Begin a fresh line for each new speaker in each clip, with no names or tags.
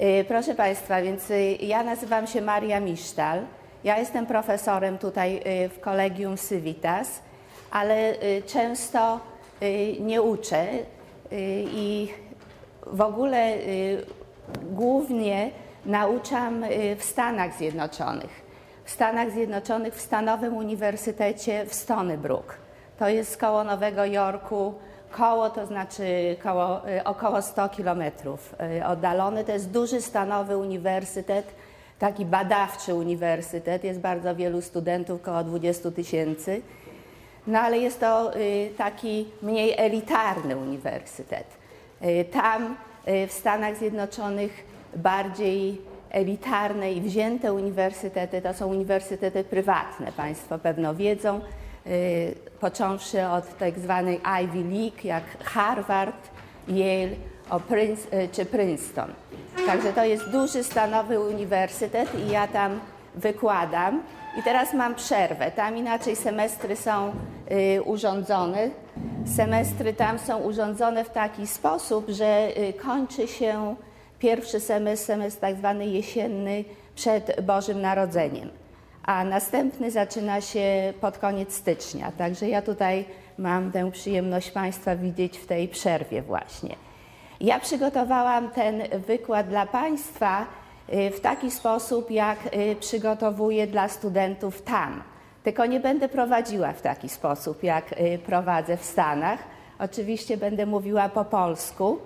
Y, Proszę Państwa, więc y, ja nazywam się Maria Misztal. Ja jestem profesorem tutaj y, w Kolegium Civitas, ale często nie uczę i w ogóle głównie nauczam w Stanach Zjednoczonych. W Stanach Zjednoczonych w Stanowym Uniwersytecie w Stony Brook. To jest koło Nowego Jorku, koło to znaczy koło, y, około 100 kilometrów y, oddalony. To jest duży stanowy uniwersytet, taki badawczy uniwersytet. Jest bardzo wielu studentów, około 20 tysięcy. No ale jest to y, taki mniej elitarny uniwersytet. Tam w Stanach Zjednoczonych bardziej elitarne i wzięte uniwersytety to są uniwersytety prywatne. Państwo pewno wiedzą, począwszy od tak zwanej Ivy League, jak Harvard, Yale Prince, y, czy Princeton. Także to jest duży stanowy uniwersytet i ja tam wykładam. I teraz mam przerwę. Tam inaczej semestry są y, urządzone. Semestry tam są urządzone w taki sposób, że y, kończy się pierwszy semestr, semestr tak zwany jesienny przed Bożym Narodzeniem, a następny zaczyna się pod koniec stycznia. Także ja tutaj mam tę przyjemność Państwa widzieć w tej przerwie właśnie. Ja przygotowałam ten wykład dla Państwa y, w taki sposób, jak y, przygotowuję dla studentów tam. Tylko nie będę prowadziła w taki sposób, jak y, prowadzę w Stanach. Oczywiście będę mówiła po polsku.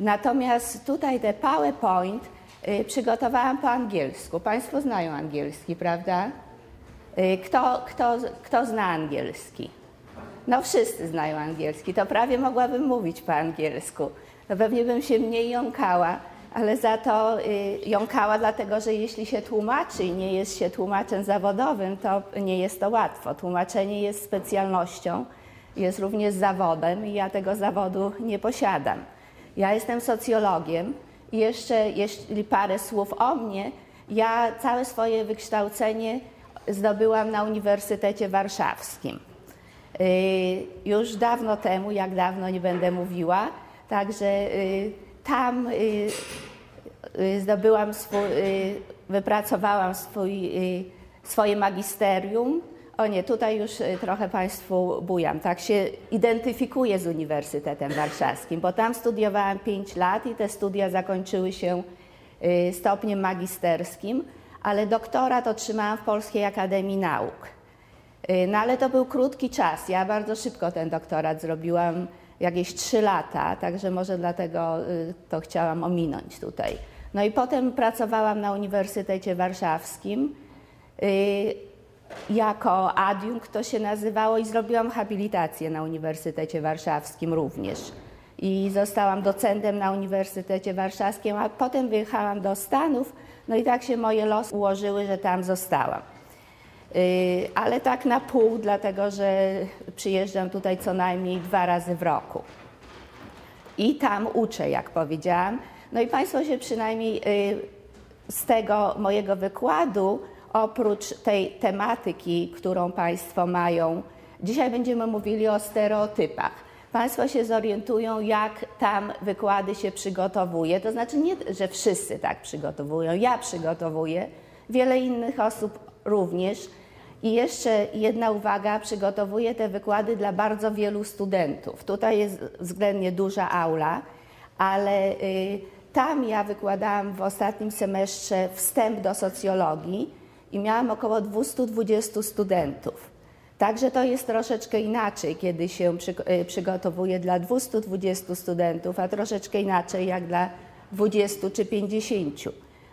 Natomiast tutaj te PowerPoint przygotowałam po angielsku. Państwo znają angielski, prawda? Y, Kto, kto, kto zna angielski? No wszyscy znają angielski, to prawie mogłabym mówić po angielsku. To pewnie bym się mniej jąkała, ale za to y, jąkała, dlatego że jeśli się tłumaczy i nie jest się tłumaczem zawodowym, to nie jest to łatwo. Tłumaczenie jest specjalnością, jest również zawodem i ja tego zawodu nie posiadam. Ja jestem socjologiem i jeszcze jeśli parę słów o mnie, ja całe swoje wykształcenie zdobyłam na Uniwersytecie Warszawskim. Y, Już dawno temu, jak dawno nie będę mówiła, także y, tam y, zdobyłam swój, wypracowałam swój, swoje magisterium. O nie, tutaj już y, trochę Państwu bujam. Tak się identyfikuję z Uniwersytetem Warszawskim, bo tam studiowałam 5 lat i te studia zakończyły się y, stopniem magisterskim, ale doktorat otrzymałam w Polskiej Akademii Nauk. Y, No ale to był krótki czas. Ja bardzo szybko ten doktorat zrobiłam, jakieś 3 lata, także może dlatego to chciałam ominąć tutaj. No i potem pracowałam na Uniwersytecie Warszawskim jako adiunkt to się nazywało i zrobiłam habilitację na Uniwersytecie Warszawskim również. I zostałam docentem na Uniwersytecie Warszawskim, a potem wyjechałam do Stanów, no i tak się moje losy ułożyły, że tam zostałam. Y, ale tak na pół, dlatego że przyjeżdżam tutaj co najmniej dwa razy w roku. I tam uczę, jak powiedziałam. No i Państwo się przynajmniej y, z tego mojego wykładu, oprócz tej tematyki, którą Państwo mają, dzisiaj będziemy mówili o stereotypach. Państwo się zorientują, jak tam wykłady się przygotowuje. To znaczy nie, że wszyscy tak przygotowują. Ja przygotowuję, wiele innych osób również. I jeszcze jedna uwaga, przygotowuję te wykłady dla bardzo wielu studentów. Tutaj jest względnie duża aula, ale y, tam ja wykładałam w ostatnim semestrze wstęp do socjologii i miałam około 220 studentów. Także to jest troszeczkę inaczej, kiedy się y, przygotowuje dla 220 studentów, a troszeczkę inaczej jak dla 20 czy 50.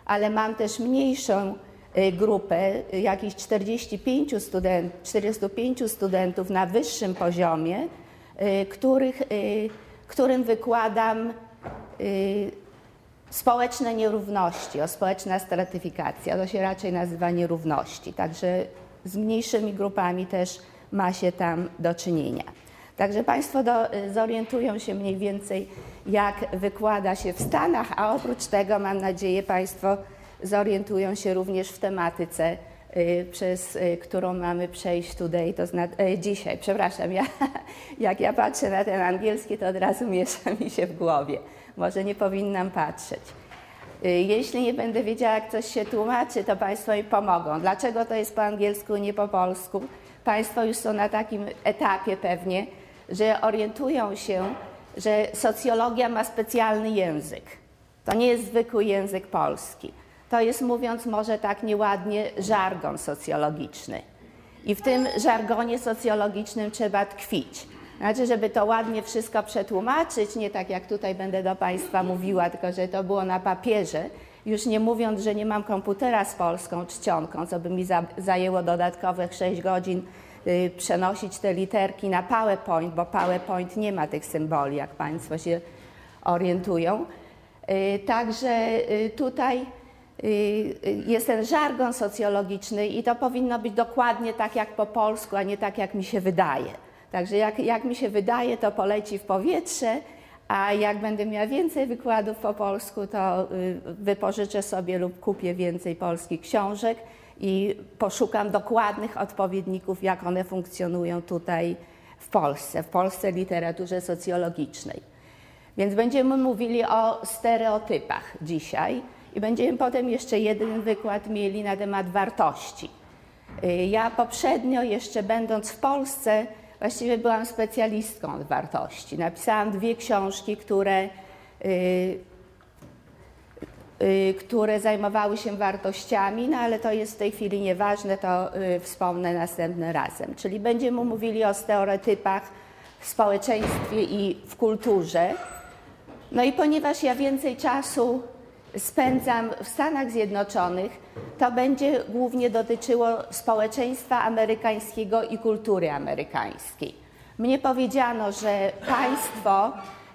Ale mam też mniejszą y, grupę, y, jakichś 45, student, 45 studentów na wyższym poziomie, których, którym wykładam społeczne nierówności, o społeczna stratyfikacja, to się raczej nazywa nierówności, także z mniejszymi grupami też ma się tam do czynienia. Także Państwo do, zorientują się mniej więcej, jak wykłada się w Stanach, a oprócz tego mam nadzieję Państwo zorientują się również w tematyce, y, przez y, którą mamy przejść today, to zna, y, dzisiaj, przepraszam, ja, jak ja patrzę na ten angielski, to od razu miesza mi się w głowie. Może nie powinnam patrzeć. Jeśli nie będę wiedziała, jak coś się tłumaczy, to Państwo mi pomogą. Dlaczego to jest po angielsku, nie po polsku? Państwo już są na takim etapie pewnie, że orientują się, że socjologia ma specjalny język. To nie jest zwykły język polski. To jest, mówiąc może tak nieładnie, żargon socjologiczny. I w tym żargonie socjologicznym trzeba tkwić. Znaczy, żeby to ładnie wszystko przetłumaczyć, nie tak jak tutaj będę do Państwa mówiła, tylko że to było na papierze, już nie mówiąc, że nie mam komputera z polską czcionką, co by mi za, zajęło dodatkowych 6 godzin y, przenosić te literki na PowerPoint, bo PowerPoint nie ma tych symboli, jak Państwo się orientują. Y, także y, tutaj y, y, jest ten żargon socjologiczny i to powinno być dokładnie tak jak po polsku, a nie tak jak mi się wydaje. Także jak, jak mi się wydaje, to poleci w powietrze, a jak będę miała więcej wykładów po polsku, to y, wypożyczę sobie lub kupię więcej polskich książek i poszukam dokładnych odpowiedników, jak one funkcjonują tutaj w Polsce, w Polsce literaturze socjologicznej. Więc będziemy mówili o stereotypach dzisiaj i będziemy potem jeszcze jeden wykład mieli na temat wartości. Y, Ja poprzednio, jeszcze będąc w Polsce, właściwie byłam specjalistką od wartości. Napisałam dwie książki, które, y, y, które zajmowały się wartościami, no ale to jest w tej chwili nieważne, to y, wspomnę następnym razem. Czyli będziemy mówili o stereotypach w społeczeństwie i w kulturze. No i ponieważ ja więcej czasu spędzam w Stanach Zjednoczonych, to będzie głównie dotyczyło społeczeństwa amerykańskiego i kultury amerykańskiej. Mnie powiedziano, że państwo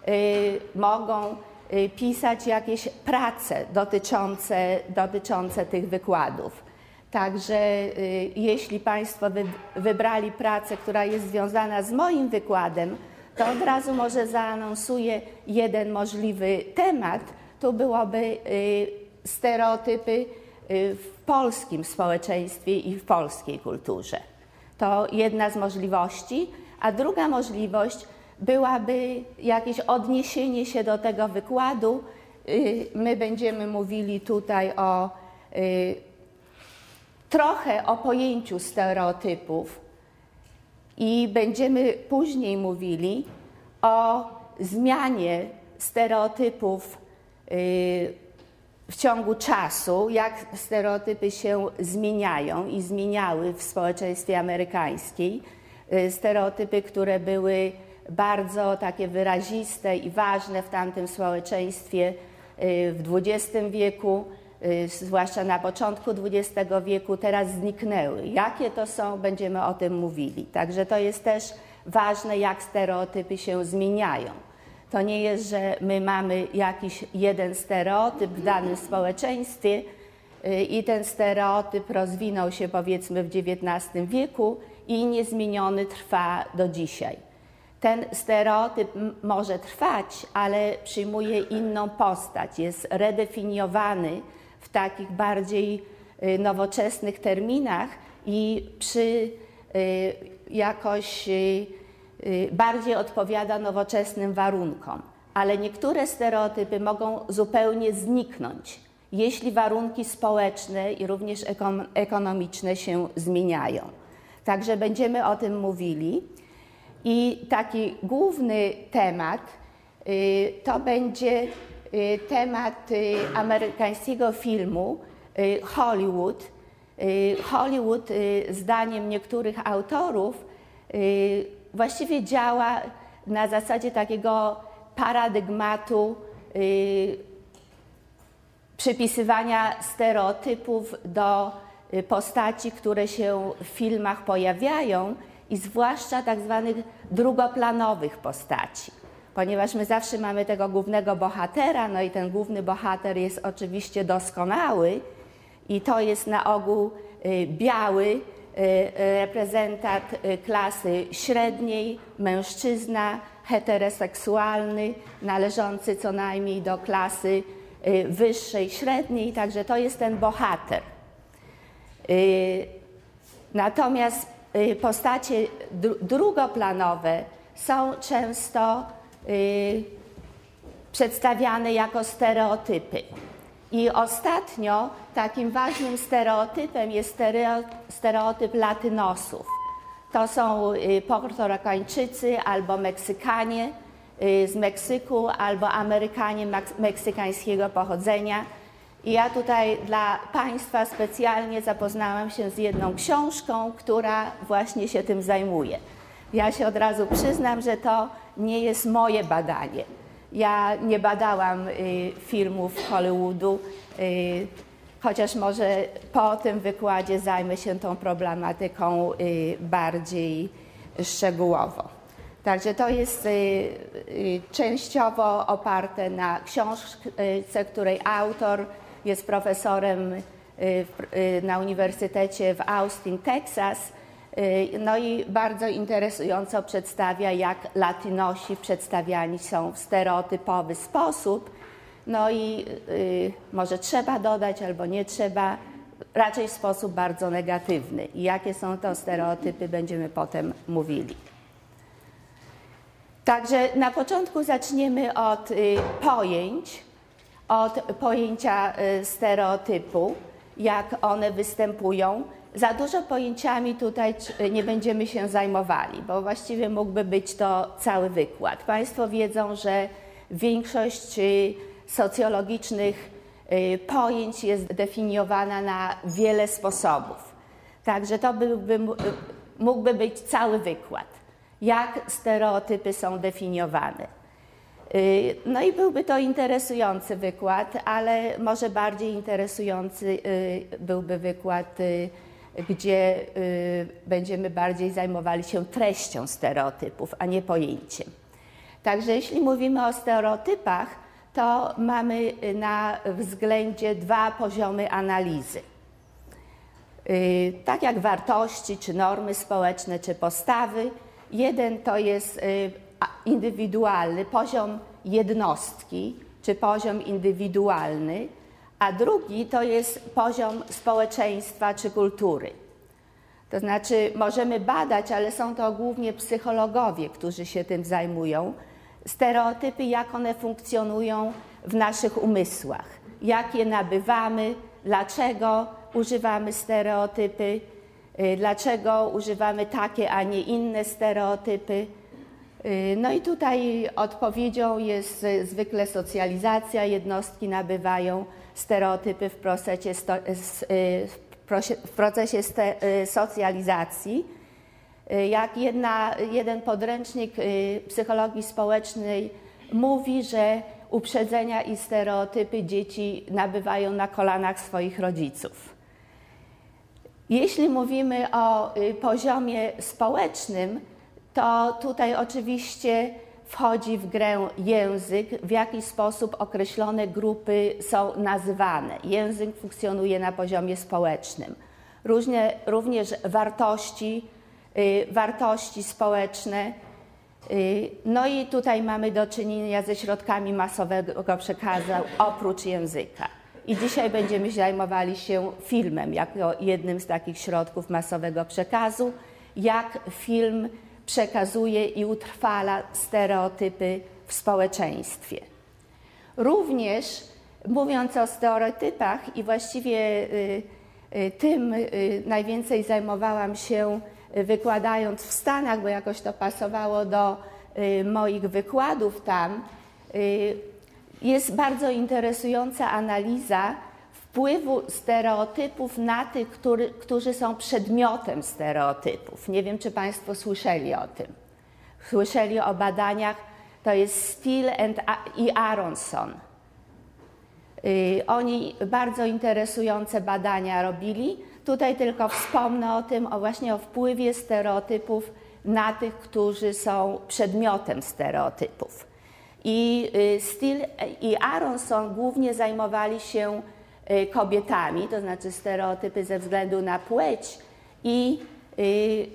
y, mogą y, pisać jakieś prace dotyczące, dotyczące tych wykładów. Także y, jeśli Państwo wy, wybrali pracę, która jest związana z moim wykładem, to od razu może zaanonsuję jeden możliwy temat. Tu byłoby y, stereotypy y, w polskim społeczeństwie i w polskiej kulturze. To jedna z możliwości, a druga możliwość byłaby jakieś odniesienie się do tego wykładu. Y, My będziemy mówili tutaj o trochę o pojęciu stereotypów i będziemy później mówili o zmianie stereotypów w ciągu czasu, jak stereotypy się zmieniają i zmieniały w społeczeństwie amerykańskim. Y, Stereotypy, które były bardzo takie wyraziste i ważne w tamtym społeczeństwie y, w XX wieku, y, zwłaszcza na początku XX wieku, teraz zniknęły. Jakie to są, będziemy o tym mówili. Także to jest też ważne, jak stereotypy się zmieniają. To nie jest, że my mamy jakiś jeden stereotyp w danym społeczeństwie y, i ten stereotyp rozwinął się powiedzmy w XIX wieku i niezmieniony trwa do dzisiaj. Ten stereotyp może trwać, ale przyjmuje inną postać, jest redefiniowany w takich bardziej y, nowoczesnych terminach i przy y, jakoś bardziej odpowiada nowoczesnym warunkom. Ale niektóre stereotypy mogą zupełnie zniknąć, jeśli warunki społeczne i również ekon- ekonomiczne się zmieniają. Także będziemy o tym mówili. I taki główny temat y, to będzie y, temat y, amerykańskiego filmu y, Hollywood. Y, Hollywood, y, zdaniem niektórych autorów, y, właściwie działa na zasadzie takiego paradygmatu y, przypisywania stereotypów do y, postaci, które się w filmach pojawiają i zwłaszcza tak zwanych drugoplanowych postaci. Ponieważ my zawsze mamy tego głównego bohatera, no i ten główny bohater jest oczywiście doskonały i to jest na ogół y, biały reprezentant y, klasy średniej, mężczyzna heteroseksualny, należący co najmniej do klasy y, wyższej, średniej, także to jest ten bohater. Y, Natomiast y, postacie dru- drugoplanowe są często y, przedstawiane jako stereotypy. I ostatnio takim ważnym stereotypem jest stereotyp latynosów. To są y, portorykańczycy albo Meksykanie y, z Meksyku, albo Amerykanie meksykańskiego pochodzenia. I ja tutaj dla Państwa specjalnie zapoznałam się z jedną książką, która właśnie się tym zajmuje. Ja się od razu przyznam, że to nie jest moje badanie. Ja nie badałam y, filmów Hollywoodu, y, chociaż może po tym wykładzie zajmę się tą problematyką y, bardziej szczegółowo. Także to jest częściowo oparte na książce, której autor jest profesorem na Uniwersytecie w Austin, Texas no i bardzo interesująco przedstawia, jak latynosi przedstawiani są w stereotypowy sposób. No i y, może trzeba dodać albo nie trzeba, raczej w sposób bardzo negatywny. I jakie są to stereotypy, będziemy potem mówili. Także na początku zaczniemy od y, pojęć, od pojęcia stereotypu, jak one występują za dużo pojęciami tutaj nie będziemy się zajmowali, bo właściwie mógłby być to cały wykład. Państwo wiedzą, że większość y, socjologicznych y, pojęć jest definiowana na wiele sposobów. Także to byłby, mógłby być cały wykład, jak stereotypy są definiowane. Y, no i byłby to interesujący wykład, ale może bardziej interesujący byłby wykład gdzie y, będziemy bardziej zajmowali się treścią stereotypów, a nie pojęciem. Także jeśli mówimy o stereotypach, to mamy na względzie dwa poziomy analizy. Y, tak jak wartości, czy normy społeczne, czy postawy. Jeden to jest y, indywidualny, poziom jednostki, czy poziom indywidualny, a drugi to jest poziom społeczeństwa czy kultury. To znaczy, możemy badać, ale są to głównie psychologowie, którzy się tym zajmują, stereotypy, jak one funkcjonują w naszych umysłach, jak je nabywamy, dlaczego używamy stereotypy, y, dlaczego używamy takie, a nie inne stereotypy. Y, no i tutaj odpowiedzią jest zwykle socjalizacja, jednostki nabywają stereotypy w procesie, y, w procesie y, socjalizacji. Y, jak jedna, jeden podręcznik psychologii społecznej mówi, że uprzedzenia i stereotypy dzieci nabywają na kolanach swoich rodziców. Jeśli mówimy o poziomie społecznym, to tutaj oczywiście wchodzi w grę język, w jaki sposób określone grupy są nazywane. Język funkcjonuje na poziomie społecznym. Różnie, również wartości, y, wartości społeczne. Y, no i tutaj mamy do czynienia ze środkami masowego przekazu oprócz języka. I dzisiaj będziemy zajmowali się filmem jako jednym z takich środków masowego przekazu, jak film przekazuje i utrwala stereotypy w społeczeństwie. Również mówiąc o stereotypach i właściwie y, y, tym y, najwięcej zajmowałam się wykładając w Stanach, bo jakoś to pasowało do moich wykładów tam, jest bardzo interesująca analiza wpływu stereotypów na tych, który, którzy są przedmiotem stereotypów. Nie wiem, czy Państwo słyszeli o tym. Słyszeli o badaniach, to jest Steele i Aronson. Yy, oni bardzo interesujące badania robili. Tutaj tylko wspomnę o tym, o właśnie o wpływie stereotypów na tych, którzy są przedmiotem stereotypów. I yy, Steele i Aronson głównie zajmowali się Y, kobietami, to znaczy stereotypy ze względu na płeć i y,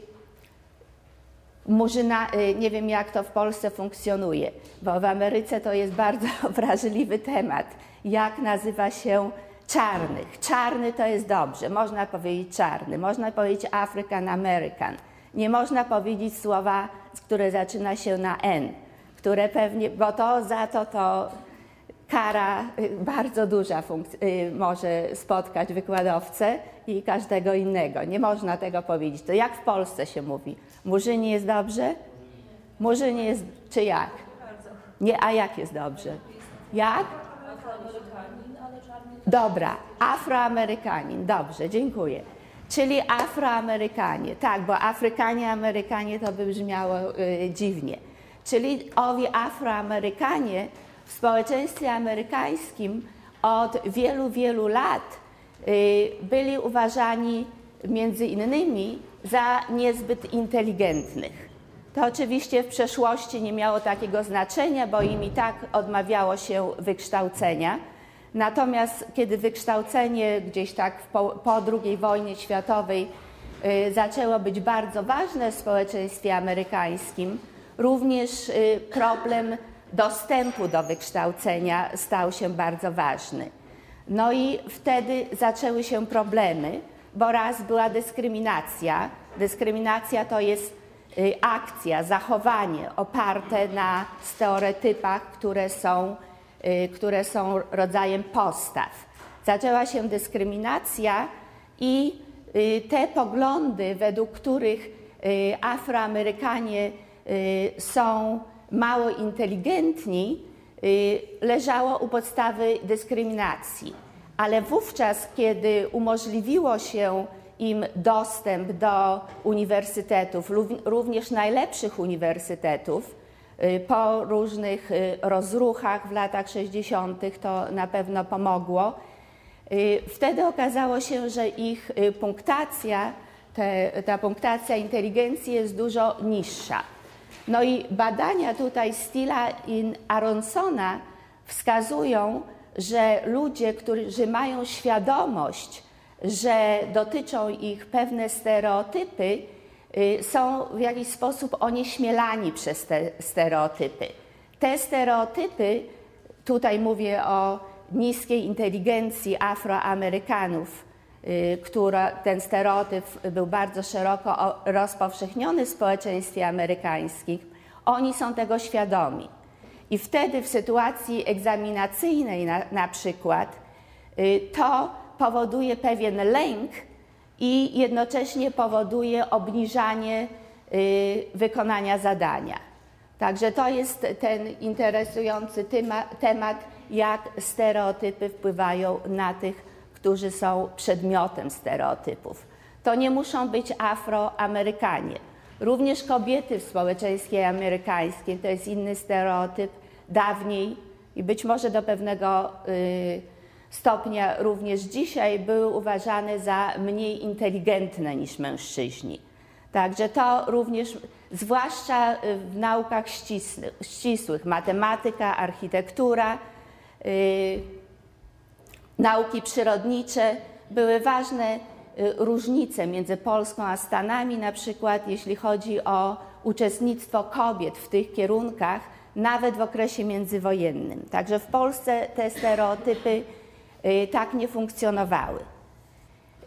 murzyna, y, nie wiem jak to w Polsce funkcjonuje, bo w Ameryce to jest bardzo wrażliwy temat, jak nazywa się czarnych. Czarny to jest dobrze, można powiedzieć czarny, można powiedzieć African American. Nie można powiedzieć słowa, które zaczyna się na N, które pewnie, bo to za to to kara y, bardzo duża y, może spotkać wykładowcę i każdego innego. Nie można tego powiedzieć. To jak w Polsce się mówi? Murzyni jest dobrze? Murzyni jest, czy jak? Nie, a jak jest dobrze? Jak? Dobra, Afroamerykanin, dobrze, dziękuję. Czyli Afroamerykanie, tak, bo Afrykanie, Amerykanie to by brzmiało y, dziwnie. Czyli owi Afroamerykanie w społeczeństwie amerykańskim od wielu, wielu lat y, byli uważani między innymi za niezbyt inteligentnych. To oczywiście w przeszłości nie miało takiego znaczenia, bo im i tak odmawiało się wykształcenia. Natomiast kiedy wykształcenie gdzieś tak po, po II wojnie światowej y, zaczęło być bardzo ważne w społeczeństwie amerykańskim, również y, problem dostępu do wykształcenia stał się bardzo ważny. No i wtedy zaczęły się problemy, bo raz była dyskryminacja. Dyskryminacja to jest y, akcja, zachowanie oparte na stereotypach, które są, y, które są rodzajem postaw. Zaczęła się dyskryminacja i te poglądy, według których Afroamerykanie są mało inteligentni, y, leżało u podstawy dyskryminacji. Ale wówczas, kiedy umożliwiło się im dostęp do uniwersytetów, również najlepszych uniwersytetów, y, po różnych y, rozruchach w latach 60., to na pewno pomogło. Wtedy okazało się, że ich punktacja, te, ta punktacja inteligencji jest dużo niższa. No i badania tutaj Stila i Aronsona wskazują, że ludzie, którzy mają świadomość, że dotyczą ich pewne stereotypy, y, są w jakiś sposób onieśmielani przez te stereotypy. Te stereotypy, tutaj mówię o niskiej inteligencji Afroamerykanów, która, ten stereotyp był bardzo szeroko rozpowszechniony w społeczeństwie amerykańskim, oni są tego świadomi. I wtedy w sytuacji egzaminacyjnej na, na przykład y, to powoduje pewien lęk i jednocześnie powoduje obniżanie y, wykonania zadania. Także to jest ten interesujący temat, jak stereotypy wpływają na tych którzy są przedmiotem stereotypów. To nie muszą być Afroamerykanie. Również kobiety w społeczeństwie amerykańskim to jest inny stereotyp. Dawniej i być może do pewnego y, stopnia również dzisiaj były uważane za mniej inteligentne niż mężczyźni. Także to również, zwłaszcza w naukach ścisłych, ścisłych matematyka, architektura, y, nauki przyrodnicze były ważne y, różnice między Polską a Stanami, na przykład jeśli chodzi o uczestnictwo kobiet w tych kierunkach, nawet w okresie międzywojennym. Także w Polsce te stereotypy y, tak nie funkcjonowały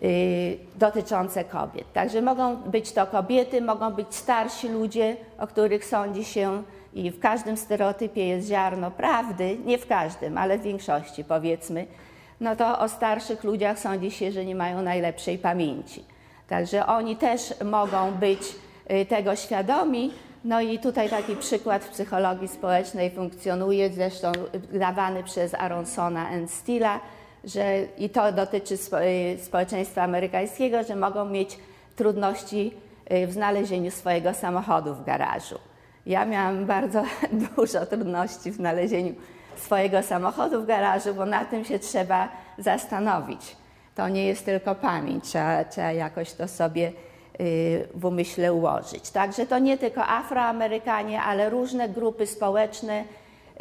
y, dotyczące kobiet. Także mogą być to kobiety, mogą być starsi ludzie, o których sądzi się i w każdym stereotypie jest ziarno prawdy, nie w każdym, ale w większości powiedzmy, no to o starszych ludziach sądzi się, że nie mają najlepszej pamięci. Także oni też mogą być y, tego świadomi. No i tutaj taki przykład w psychologii społecznej funkcjonuje, zresztą dawany przez Aronsona and Steela, że i to dotyczy y, społeczeństwa amerykańskiego, że mogą mieć trudności y, w znalezieniu swojego samochodu w garażu. Ja miałam bardzo dużo trudności w znalezieniu swojego samochodu w garażu, bo na tym się trzeba zastanowić. To nie jest tylko pamięć, trzeba, trzeba jakoś to sobie y, w umyśle ułożyć. Także to nie tylko Afroamerykanie, ale różne grupy społeczne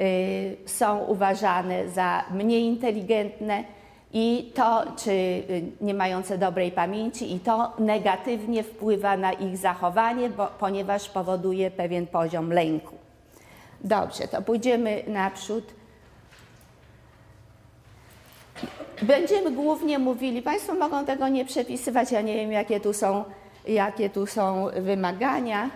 y, są uważane za mniej inteligentne i to, czy y, nie mające dobrej pamięci, i to negatywnie wpływa na ich zachowanie, bo, ponieważ powoduje pewien poziom lęku. Dobrze, to pójdziemy naprzód. Będziemy głównie mówili, Państwo mogą tego nie przepisywać, ja nie wiem jakie tu są, jakie tu są wymagania.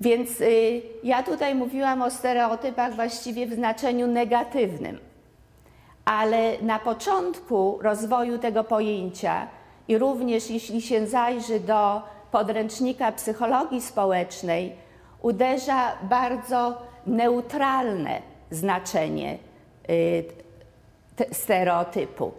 Więc y, ja tutaj mówiłam o stereotypach właściwie w znaczeniu negatywnym, ale na początku rozwoju tego pojęcia i również jeśli się zajrzy do podręcznika psychologii społecznej, uderza bardzo neutralne znaczenie y, stereotypu.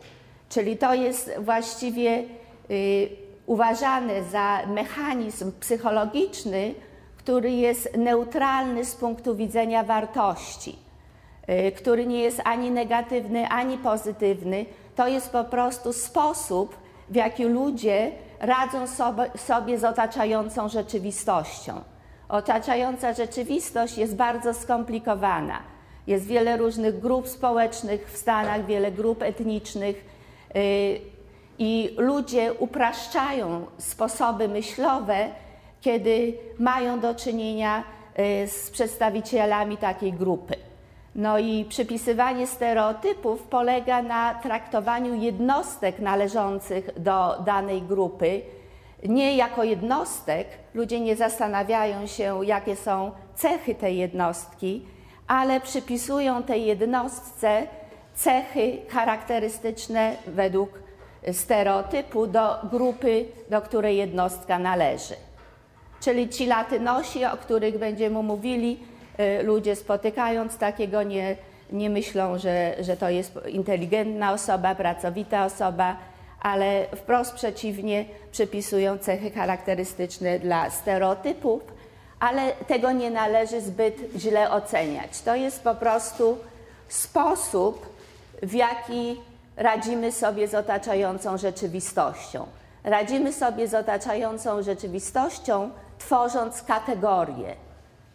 Czyli to jest właściwie y, uważane za mechanizm psychologiczny, który jest neutralny z punktu widzenia wartości, y, który nie jest ani negatywny, ani pozytywny. To jest po prostu sposób, w jaki ludzie radzą sobie, sobie z otaczającą rzeczywistością. Otaczająca rzeczywistość jest bardzo skomplikowana. Jest wiele różnych grup społecznych w Stanach, wiele grup etnicznych y, i ludzie upraszczają sposoby myślowe, kiedy mają do czynienia y, z przedstawicielami takiej grupy. No i przypisywanie stereotypów polega na traktowaniu jednostek należących do danej grupy nie jako jednostek, ludzie nie zastanawiają się, jakie są cechy tej jednostki, ale przypisują tej jednostce cechy charakterystyczne według stereotypu do grupy, do której jednostka należy. Czyli ci latynosi, o których będziemy mówili, y, ludzie spotykając takiego nie, nie myślą, że, że to jest inteligentna osoba, pracowita osoba, ale wprost przeciwnie, przypisują cechy charakterystyczne dla stereotypów, ale tego nie należy zbyt źle oceniać. To jest po prostu sposób, w jaki radzimy sobie z otaczającą rzeczywistością. Radzimy sobie z otaczającą rzeczywistością, tworząc kategorie.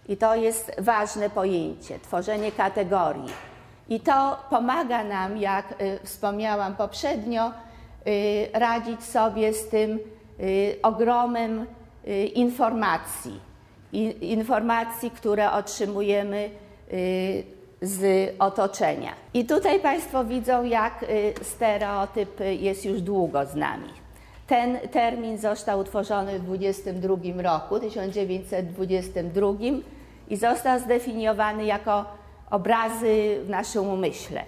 I to jest ważne pojęcie tworzenie kategorii. I to pomaga nam, jak y, wspomniałam poprzednio, Y, radzić sobie z tym y, ogromem informacji, informacji, które otrzymujemy z otoczenia. I tutaj Państwo widzą, jak stereotyp jest już długo z nami. Ten termin został utworzony w 22 roku, 1922 i został zdefiniowany jako obrazy w naszym umyśle.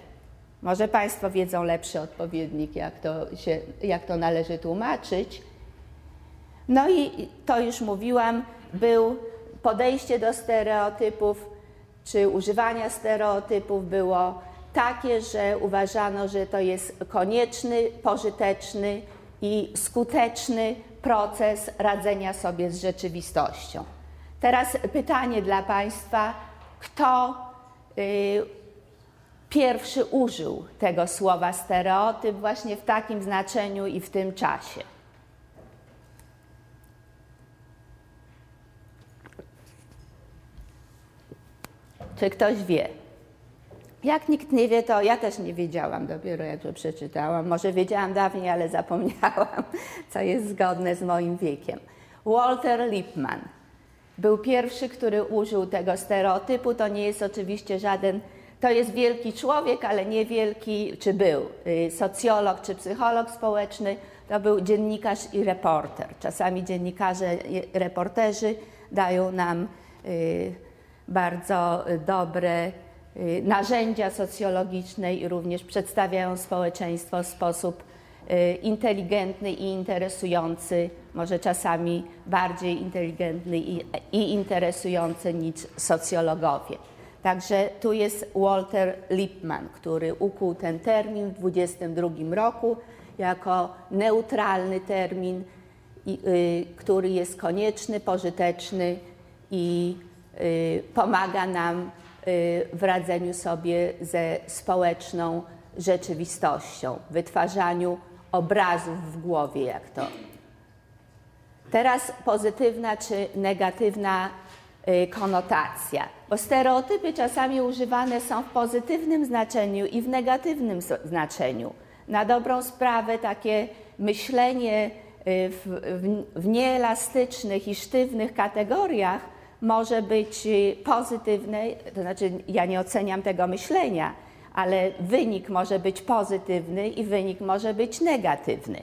Może Państwo wiedzą lepszy odpowiednik, jak to, się, jak to należy tłumaczyć. No i to już mówiłam, był podejście do stereotypów, czy używania stereotypów było takie, że uważano, że to jest konieczny, pożyteczny i skuteczny proces radzenia sobie z rzeczywistością. Teraz pytanie dla Państwa, kto y, pierwszy użył tego słowa stereotyp właśnie w takim znaczeniu i w tym czasie. Czy ktoś wie? Jak nikt nie wie, to ja też nie wiedziałam, dopiero jak to przeczytałam. Może wiedziałam dawniej, ale zapomniałam, co jest zgodne z moim wiekiem. Walter Lippmann był pierwszy, który użył tego stereotypu. To nie jest oczywiście żaden to jest wielki człowiek, ale nie wielki, czy był y, socjolog, czy psycholog społeczny, to był dziennikarz i reporter. Czasami dziennikarze reporterzy dają nam y, bardzo dobre y, narzędzia socjologiczne i również przedstawiają społeczeństwo w sposób inteligentny i interesujący, może czasami bardziej inteligentny i, i interesujący niż socjologowie. Także tu jest Walter Lippmann, który ukuł ten termin w 22 roku jako neutralny termin, y, który jest konieczny, pożyteczny i y, pomaga nam y, w radzeniu sobie ze społeczną rzeczywistością, wytwarzaniu obrazów w głowie, jak to. Teraz pozytywna czy negatywna Y, konotacja. Bo stereotypy czasami używane są w pozytywnym znaczeniu i w negatywnym znaczeniu. Na dobrą sprawę takie myślenie y, w, w, w nieelastycznych i sztywnych kategoriach może być y, pozytywne, to znaczy ja nie oceniam tego myślenia, ale wynik może być pozytywny i wynik może być negatywny.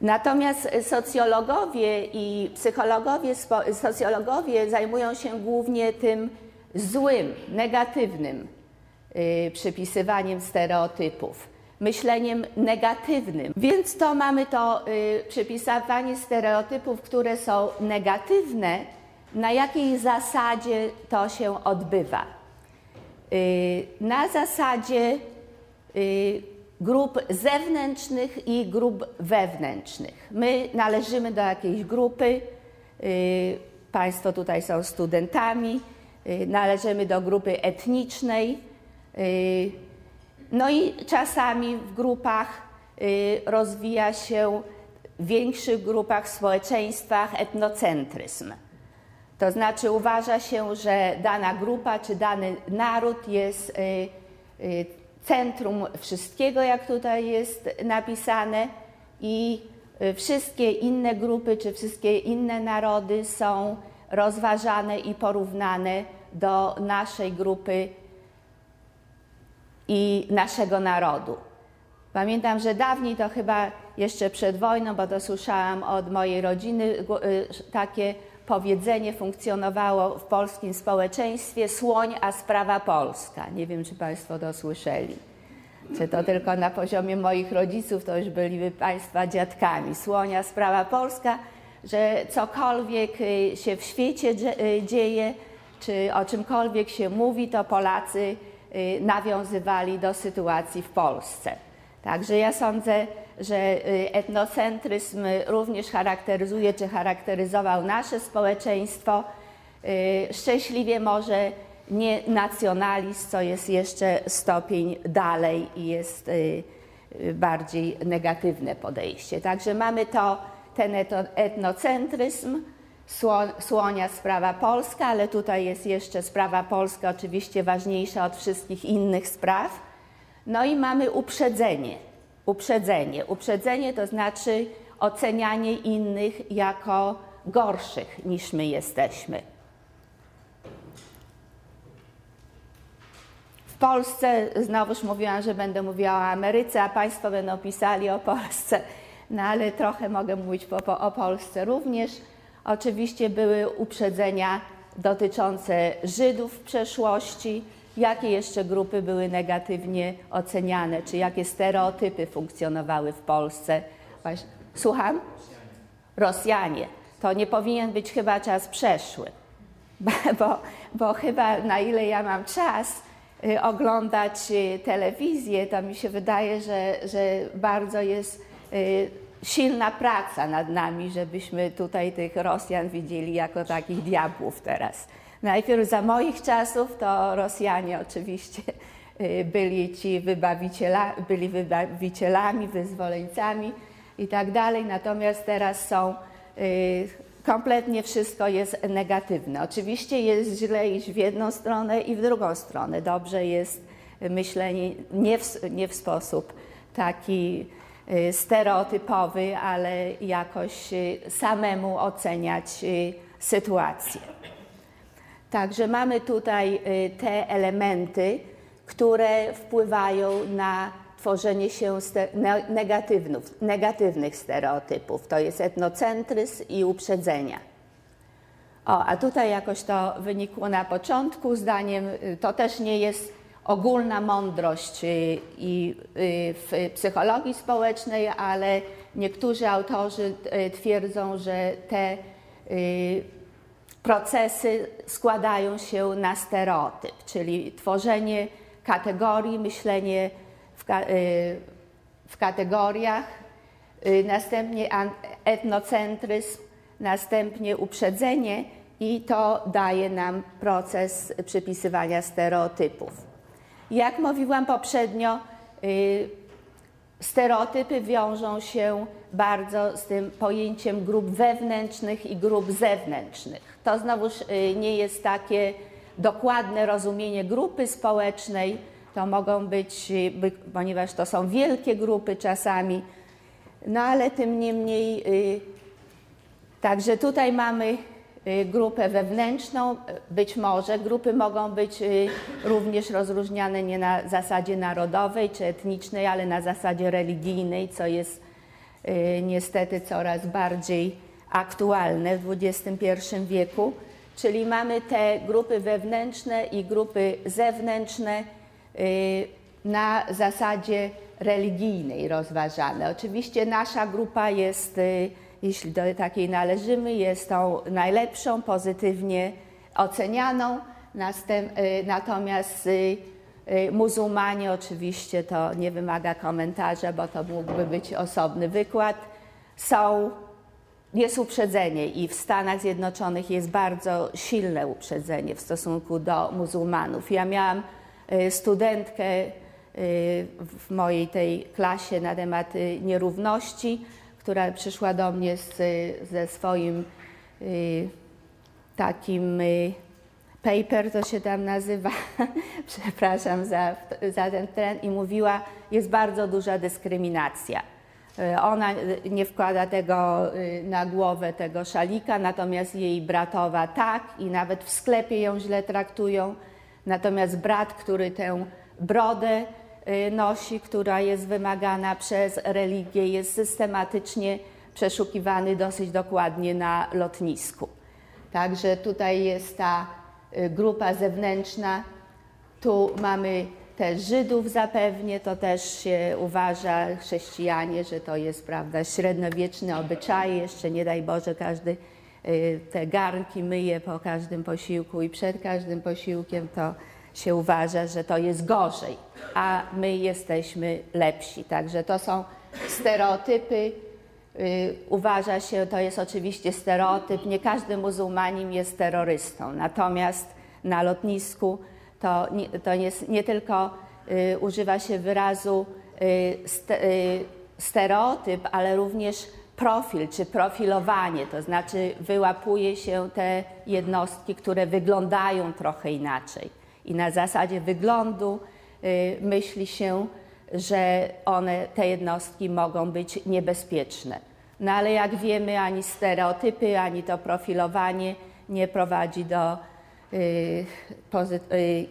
Natomiast socjologowie i psychologowie, socjologowie zajmują się głównie tym złym, negatywnym y, przypisywaniem stereotypów, myśleniem negatywnym. Więc to mamy to y, przypisywanie stereotypów, które są negatywne, na jakiej zasadzie to się odbywa. Y, na zasadzie grup zewnętrznych i grup wewnętrznych. My należymy do jakiejś grupy, y, Państwo tutaj są studentami, y, należymy do grupy etnicznej. Y, no i czasami w grupach rozwija się w większych grupach, społeczeństwach etnocentryzm. To znaczy uważa się, że dana grupa czy dany naród jest centrum wszystkiego, jak tutaj jest napisane, i y, wszystkie inne grupy czy wszystkie inne narody są rozważane i porównane do naszej grupy i naszego narodu. Pamiętam, że dawniej to chyba jeszcze przed wojną, bo to słyszałam od mojej rodziny, y, takie powiedzenie funkcjonowało w polskim społeczeństwie słoń, a sprawa polska. Nie wiem, czy Państwo to słyszeli. Czy to tylko na poziomie moich rodziców, to już byliby Państwa dziadkami. Słonia sprawa polska, że cokolwiek y, się w świecie y, dzieje, czy o czymkolwiek się mówi, to Polacy nawiązywali do sytuacji w Polsce. Także ja sądzę, że y, etnocentryzm również charakteryzuje czy charakteryzował nasze społeczeństwo. Y, szczęśliwie może nie nacjonalizm, co jest jeszcze stopień dalej i jest y, bardziej negatywne podejście. Także mamy to, ten etnocentryzm, słonia sprawa polska, ale tutaj jest jeszcze sprawa polska oczywiście ważniejsza od wszystkich innych spraw. No i mamy uprzedzenie uprzedzenie. Uprzedzenie to znaczy ocenianie innych jako gorszych niż my jesteśmy. W Polsce, znowuż mówiłam, że będę mówiła o Ameryce, a Państwo będą pisali o Polsce, no ale trochę mogę mówić po, po, o Polsce również. Oczywiście były uprzedzenia dotyczące Żydów w przeszłości, jakie jeszcze grupy były negatywnie oceniane, czy jakie stereotypy funkcjonowały w Polsce. Słucham? Rosjanie. To nie powinien być chyba czas przeszły, bo, bo chyba na ile ja mam czas y, oglądać y, telewizję, to mi się wydaje, że, że bardzo jest y, silna praca nad nami, żebyśmy tutaj tych Rosjan widzieli jako takich diabłów teraz. Najpierw za moich czasów to Rosjanie oczywiście y, byli ci wybawiciela, byli wybawicielami, wyzwoleńcami i tak dalej, natomiast teraz są y, kompletnie wszystko jest negatywne. Oczywiście jest źle iść w jedną stronę i w drugą stronę. Dobrze jest myślenie nie w, nie w sposób taki stereotypowy, ale jakoś samemu oceniać sytuację. Także mamy tutaj y, te elementy, które wpływają na tworzenie się negatywnych, stereotypów. To jest etnocentryzm i uprzedzenia. O, a tutaj jakoś to wynikło na początku, zdaniem y, to też nie jest ogólna mądrość y, i w psychologii społecznej, ale niektórzy autorzy twierdzą, że te procesy składają się na stereotyp, czyli tworzenie kategorii, myślenie w, y, w kategoriach, y, następnie etnocentryzm, następnie uprzedzenie i to daje nam proces przypisywania stereotypów. Jak mówiłam poprzednio, y, stereotypy wiążą się bardzo z tym pojęciem grup wewnętrznych i grup zewnętrznych. To znowuż y, nie jest takie dokładne rozumienie grupy społecznej. To mogą być, y, ponieważ to są wielkie grupy czasami, no ale tym niemniej, także tutaj mamy grupę wewnętrzną, być może grupy mogą być również rozróżniane nie na zasadzie narodowej czy etnicznej, ale na zasadzie religijnej, co jest niestety coraz bardziej aktualne w XXI wieku, czyli mamy te grupy wewnętrzne i grupy zewnętrzne na zasadzie religijnej rozważane. Oczywiście nasza grupa jest, jeśli do takiej należymy, jest tą najlepszą, pozytywnie ocenianą, natomiast muzułmanie oczywiście to nie wymaga komentarza, bo to mógłby być osobny wykład, są jest uprzedzenie i w Stanach Zjednoczonych jest bardzo silne uprzedzenie w stosunku do muzułmanów. Ja miałam studentkę w mojej tej klasie na temat nierówności, która przyszła do mnie z, ze swoim takim paper, to się tam nazywa, przepraszam za, za ten tren, i mówiła, jest bardzo duża dyskryminacja. Ona nie wkłada tego na głowę, tego szalika, natomiast jej bratowa tak i nawet w sklepie ją źle traktują. Natomiast brat, który tę brodę nosi, która jest wymagana przez religię, jest systematycznie przeszukiwany dosyć dokładnie na lotnisku. Także tutaj jest ta grupa zewnętrzna. Tu mamy też Żydów zapewnie, to też się uważa, chrześcijanie, że to jest prawda, średniowieczny obyczaj, jeszcze nie daj Boże każdy te garnki myje po każdym posiłku i przed każdym posiłkiem, to się uważa, że to jest gorzej, a my jesteśmy lepsi. Także to są stereotypy. Uważa się, to jest oczywiście stereotyp, nie każdy muzułmanin jest terrorystą, natomiast na lotnisku to to nie, nie tylko używa się wyrazu stereotyp, ale również profil czy profilowanie, to znaczy wyłapuje się te jednostki, które wyglądają trochę inaczej. I na zasadzie wyglądu myśli się, że one, te jednostki mogą być niebezpieczne. No ale jak wiemy, ani stereotypy, ani to profilowanie nie prowadzi do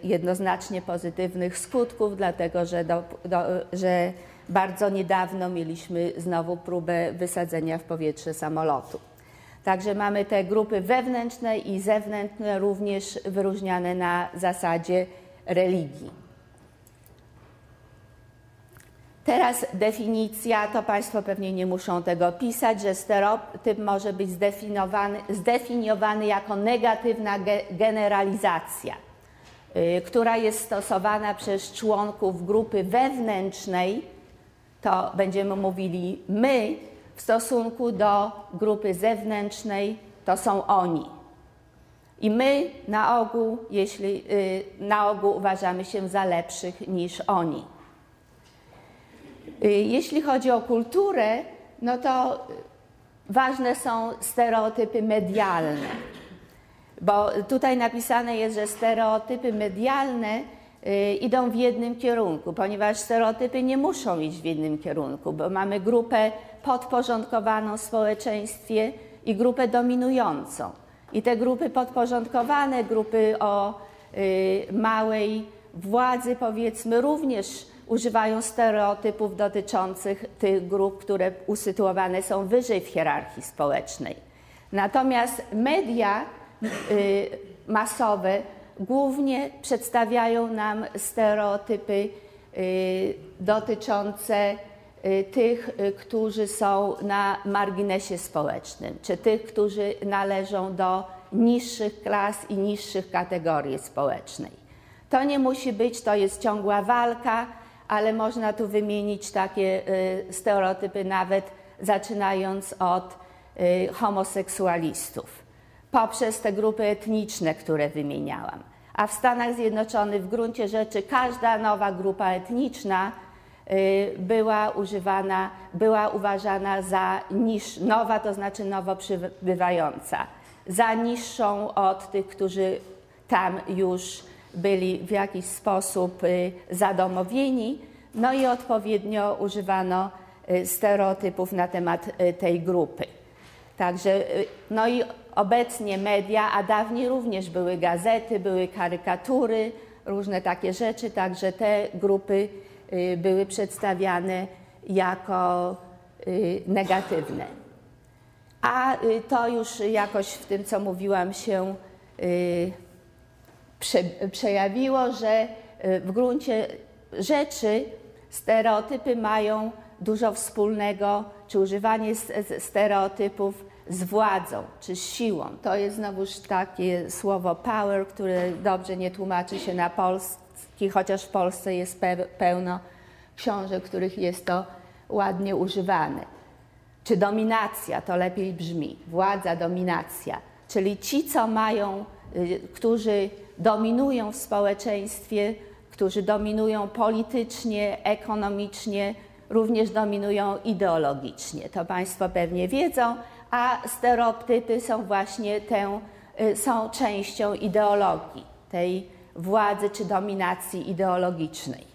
jednoznacznie pozytywnych skutków, dlatego że, do, do, że bardzo niedawno mieliśmy znowu próbę wysadzenia w powietrze samolotu. Także mamy te grupy wewnętrzne i zewnętrzne, również wyróżniane na zasadzie religii. Teraz definicja, to Państwo pewnie nie muszą tego pisać, że stereotyp może być zdefiniowany, zdefiniowany jako negatywna ge generalizacja, yy, która jest stosowana przez członków grupy wewnętrznej, to będziemy mówili my, w stosunku do grupy zewnętrznej, to są oni. I my na ogół, jeśli, yy, na ogół uważamy się za lepszych niż oni. Jeśli chodzi o kulturę, no to ważne są stereotypy medialne, bo tutaj napisane jest, że stereotypy medialne idą w jednym kierunku, ponieważ stereotypy nie muszą iść w jednym kierunku, bo mamy grupę podporządkowaną społeczeństwie i grupę dominującą. I te grupy podporządkowane, grupy o małej władzy, powiedzmy, również używają stereotypów dotyczących tych grup, które usytuowane są wyżej w hierarchii społecznej. Natomiast media y, masowe głównie przedstawiają nam stereotypy y, dotyczące y, tych, którzy są na marginesie społecznym, czy tych, którzy należą do niższych klas i niższych kategorii społecznej. To nie musi być, to jest ciągła walka, ale można tu wymienić takie y, stereotypy nawet zaczynając od y, homoseksualistów, poprzez te grupy etniczne, które wymieniałam. A w Stanach Zjednoczonych w gruncie rzeczy każda nowa grupa etniczna y, była używana, była uważana za niż, nowa, to znaczy nowo przybywająca, za niższą od tych, którzy tam już byli w jakiś sposób y, zadomowieni, no i odpowiednio używano y, stereotypów na temat y, tej grupy. Także, no i obecnie media, a dawniej również były gazety, były karykatury, różne takie rzeczy, także te grupy były przedstawiane jako negatywne. A to już jakoś w tym, co mówiłam, się przejawiło, że w gruncie rzeczy stereotypy mają dużo wspólnego, czy używanie stereotypów z władzą, czy z siłą. To jest znowuż takie słowo power, które dobrze nie tłumaczy się na polski, chociaż w Polsce jest pełno książek, których jest to ładnie używane. Czy dominacja, to lepiej brzmi. Władza, dominacja. Czyli ci, co mają, y, którzy dominują w społeczeństwie, którzy dominują politycznie, ekonomicznie, również dominują ideologicznie. To Państwo pewnie wiedzą, a stereotypy są właśnie tę, y, są częścią ideologii, tej władzy czy dominacji ideologicznej.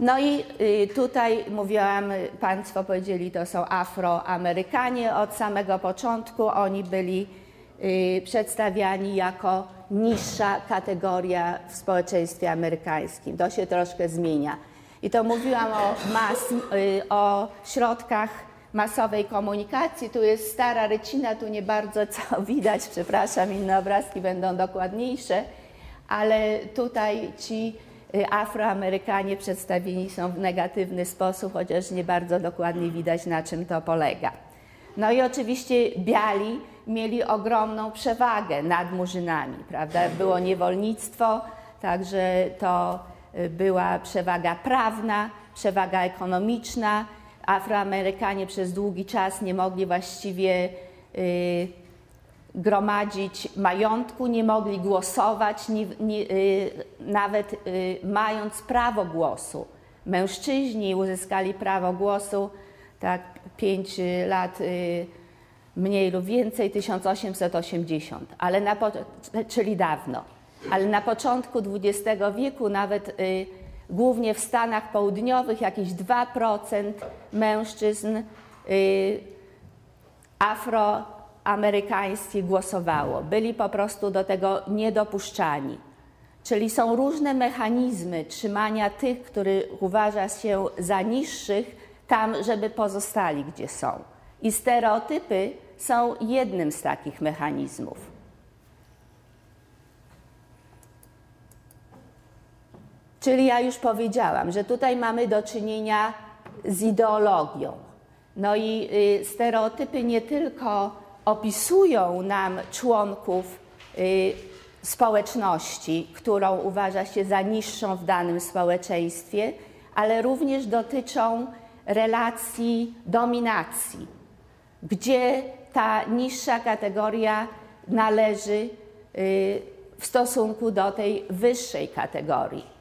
No i y, tutaj mówiłam, Państwo powiedzieli, to są Afroamerykanie od samego początku. Oni byli y, przedstawiani jako niższa kategoria w społeczeństwie amerykańskim. To się troszkę zmienia. I to mówiłam o, mas, y, o środkach masowej komunikacji. Tu jest stara rycina, tu nie bardzo co widać, przepraszam, inne obrazki będą dokładniejsze, ale tutaj ci y, Afroamerykanie przedstawieni są w negatywny sposób, chociaż nie bardzo dokładnie widać, na czym to polega. No i oczywiście biali mieli ogromną przewagę nad murzynami, prawda? Było niewolnictwo, także to y, była przewaga prawna, przewaga ekonomiczna. Afroamerykanie przez długi czas nie mogli właściwie y, gromadzić majątku, nie mogli głosować, nie, nie, y, nawet y, mając prawo głosu. Mężczyźni uzyskali prawo głosu tak pięć lat mniej lub więcej 1880, ale na, czyli dawno. Ale na początku XX wieku, nawet głównie w Stanach Południowych, jakieś 2% mężczyzn y, afroamerykańskich głosowało. Byli po prostu do tego niedopuszczani. Czyli są różne mechanizmy trzymania tych, których uważa się za niższych, tam, żeby pozostali gdzie są. I stereotypy są jednym z takich mechanizmów. Czyli ja już powiedziałam, że tutaj mamy do czynienia z ideologią. No i y, stereotypy nie tylko opisują nam członków y, społeczności, którą uważa się za niższą w danym społeczeństwie, ale również dotyczą relacji dominacji, gdzie ta niższa kategoria należy y, w stosunku do tej wyższej kategorii.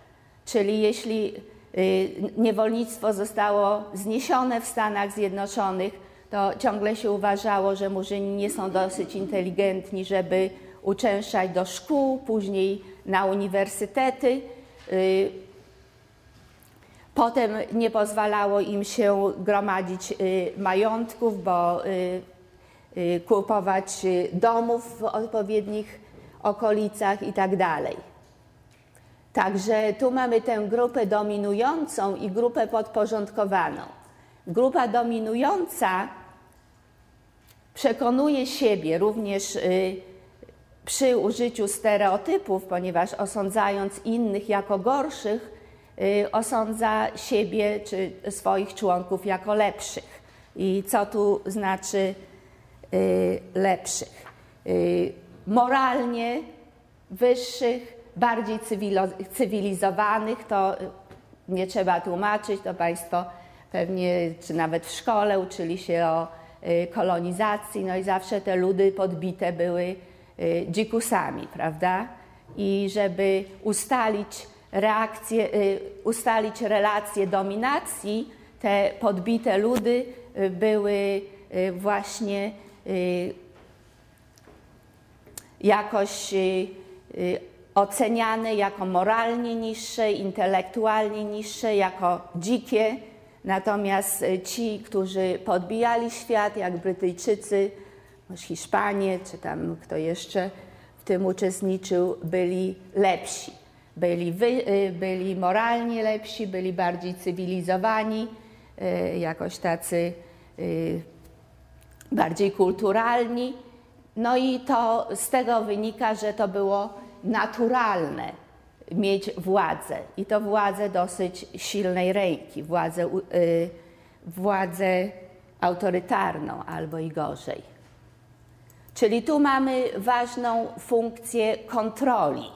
Czyli jeśli y, niewolnictwo zostało zniesione w Stanach Zjednoczonych, to ciągle się uważało, że murzyni nie są dosyć inteligentni, żeby uczęszczać do szkół, później na uniwersytety. Y, potem nie pozwalało im się gromadzić majątków, bo Y, kupować y, domów w odpowiednich okolicach i tak. Także tu mamy tę grupę dominującą i grupę podporządkowaną. Grupa dominująca przekonuje siebie również y, przy użyciu stereotypów, ponieważ osądzając innych jako gorszych, osądza siebie czy swoich członków jako lepszych. I co tu znaczy Y, lepszych, y, moralnie wyższych, bardziej cywilizowanych, to nie trzeba tłumaczyć, to Państwo pewnie, czy nawet w szkole uczyli się o y, kolonizacji, no i zawsze te ludy podbite były dzikusami, prawda? I żeby ustalić reakcję, ustalić relacje dominacji, te podbite ludy były właśnie Y, jakoś y, y, oceniane jako moralnie niższe, intelektualnie niższe, jako dzikie. Natomiast ci, którzy podbijali świat, jak Brytyjczycy, Hiszpanie, czy tam kto jeszcze w tym uczestniczył, byli lepsi. byli, wy, y, byli moralnie lepsi, byli bardziej cywilizowani, y, jakoś tacy y, bardziej kulturalni. No i to z tego wynika, że to było naturalne mieć władzę i to władzę dosyć silnej ręki, władzę, władzę autorytarną albo i gorzej. Czyli tu mamy ważną funkcję kontroli.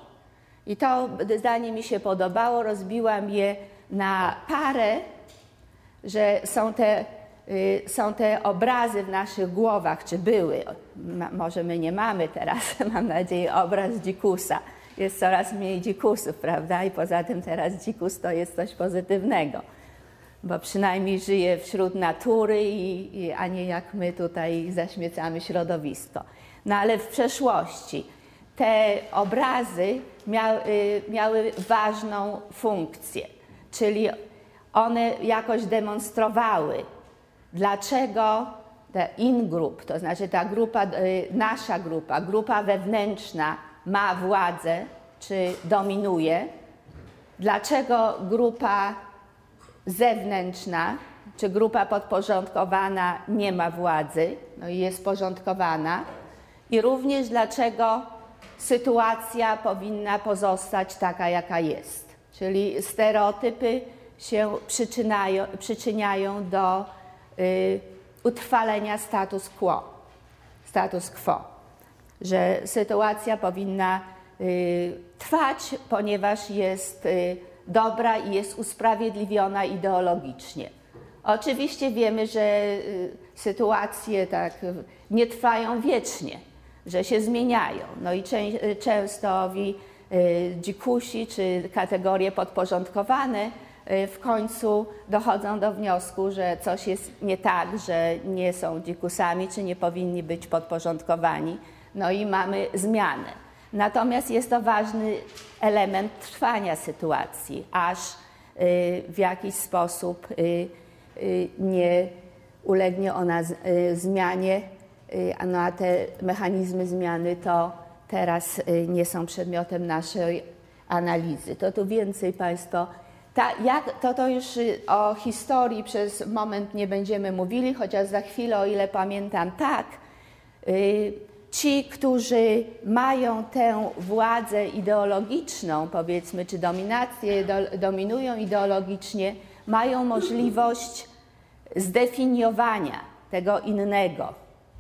I to zdanie mi się podobało. Rozbiłam je na parę, że są te, są te obrazy w naszych głowach, czy były. może my nie mamy teraz, mam nadzieję, obraz dzikusa. Jest coraz mniej dzikusów, prawda? I poza tym teraz dzikus to jest coś pozytywnego bo przynajmniej żyje wśród natury, i, i, a nie jak my tutaj zaśmiecamy środowisko. No ale w przeszłości te obrazy miały, miały ważną funkcję, czyli one jakoś demonstrowały, dlaczego ta in-group, to znaczy ta grupa, y, nasza grupa, grupa wewnętrzna ma władzę czy dominuje, dlaczego grupa zewnętrzna czy grupa podporządkowana nie ma władzy, no i jest porządkowana, i również dlaczego sytuacja powinna pozostać taka, jaka jest. Czyli stereotypy się przyczyniają, do utrwalenia status quo. Status quo, że sytuacja powinna y, trwać, ponieważ jest y, dobra i jest usprawiedliwiona ideologicznie. Oczywiście wiemy, że y, sytuacje tak nie trwają wiecznie, że się zmieniają. No i często wi y, dzikusi czy kategorie podporządkowane y, w końcu dochodzą do wniosku, że coś jest nie tak, że nie są dzikusami, czy nie powinni być podporządkowani. No i mamy zmianę. Natomiast jest to ważny element trwania sytuacji, aż y, w jakiś sposób y, y, nie ulegnie ona zmianie, no a te mechanizmy zmiany to teraz nie są przedmiotem naszej analizy. To tu więcej Państwo. Ta, jak, to, to już o historii przez moment nie będziemy mówili, chociaż za chwilę, o ile pamiętam, tak ci, którzy mają tę władzę ideologiczną, powiedzmy, czy dominację, do, dominują ideologicznie, mają możliwość zdefiniowania tego innego,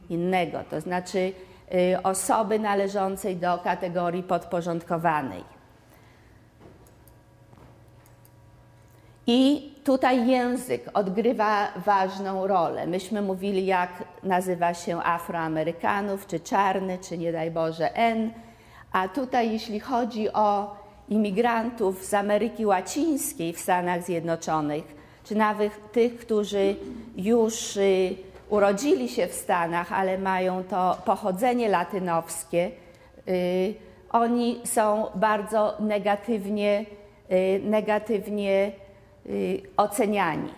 innego, to znaczy y, osoby należącej do kategorii podporządkowanej. I tutaj język odgrywa ważną rolę. Myśmy mówili, jak nazywa się Afroamerykanów, czy czarny, czy nie daj Boże N. A tutaj, jeśli chodzi o imigrantów z Ameryki Łacińskiej w Stanach Zjednoczonych, czy nawet tych, którzy już y, urodzili się w Stanach, ale mają to pochodzenie latynowskie, y, oni są bardzo negatywnie, y, negatywnie oceniani.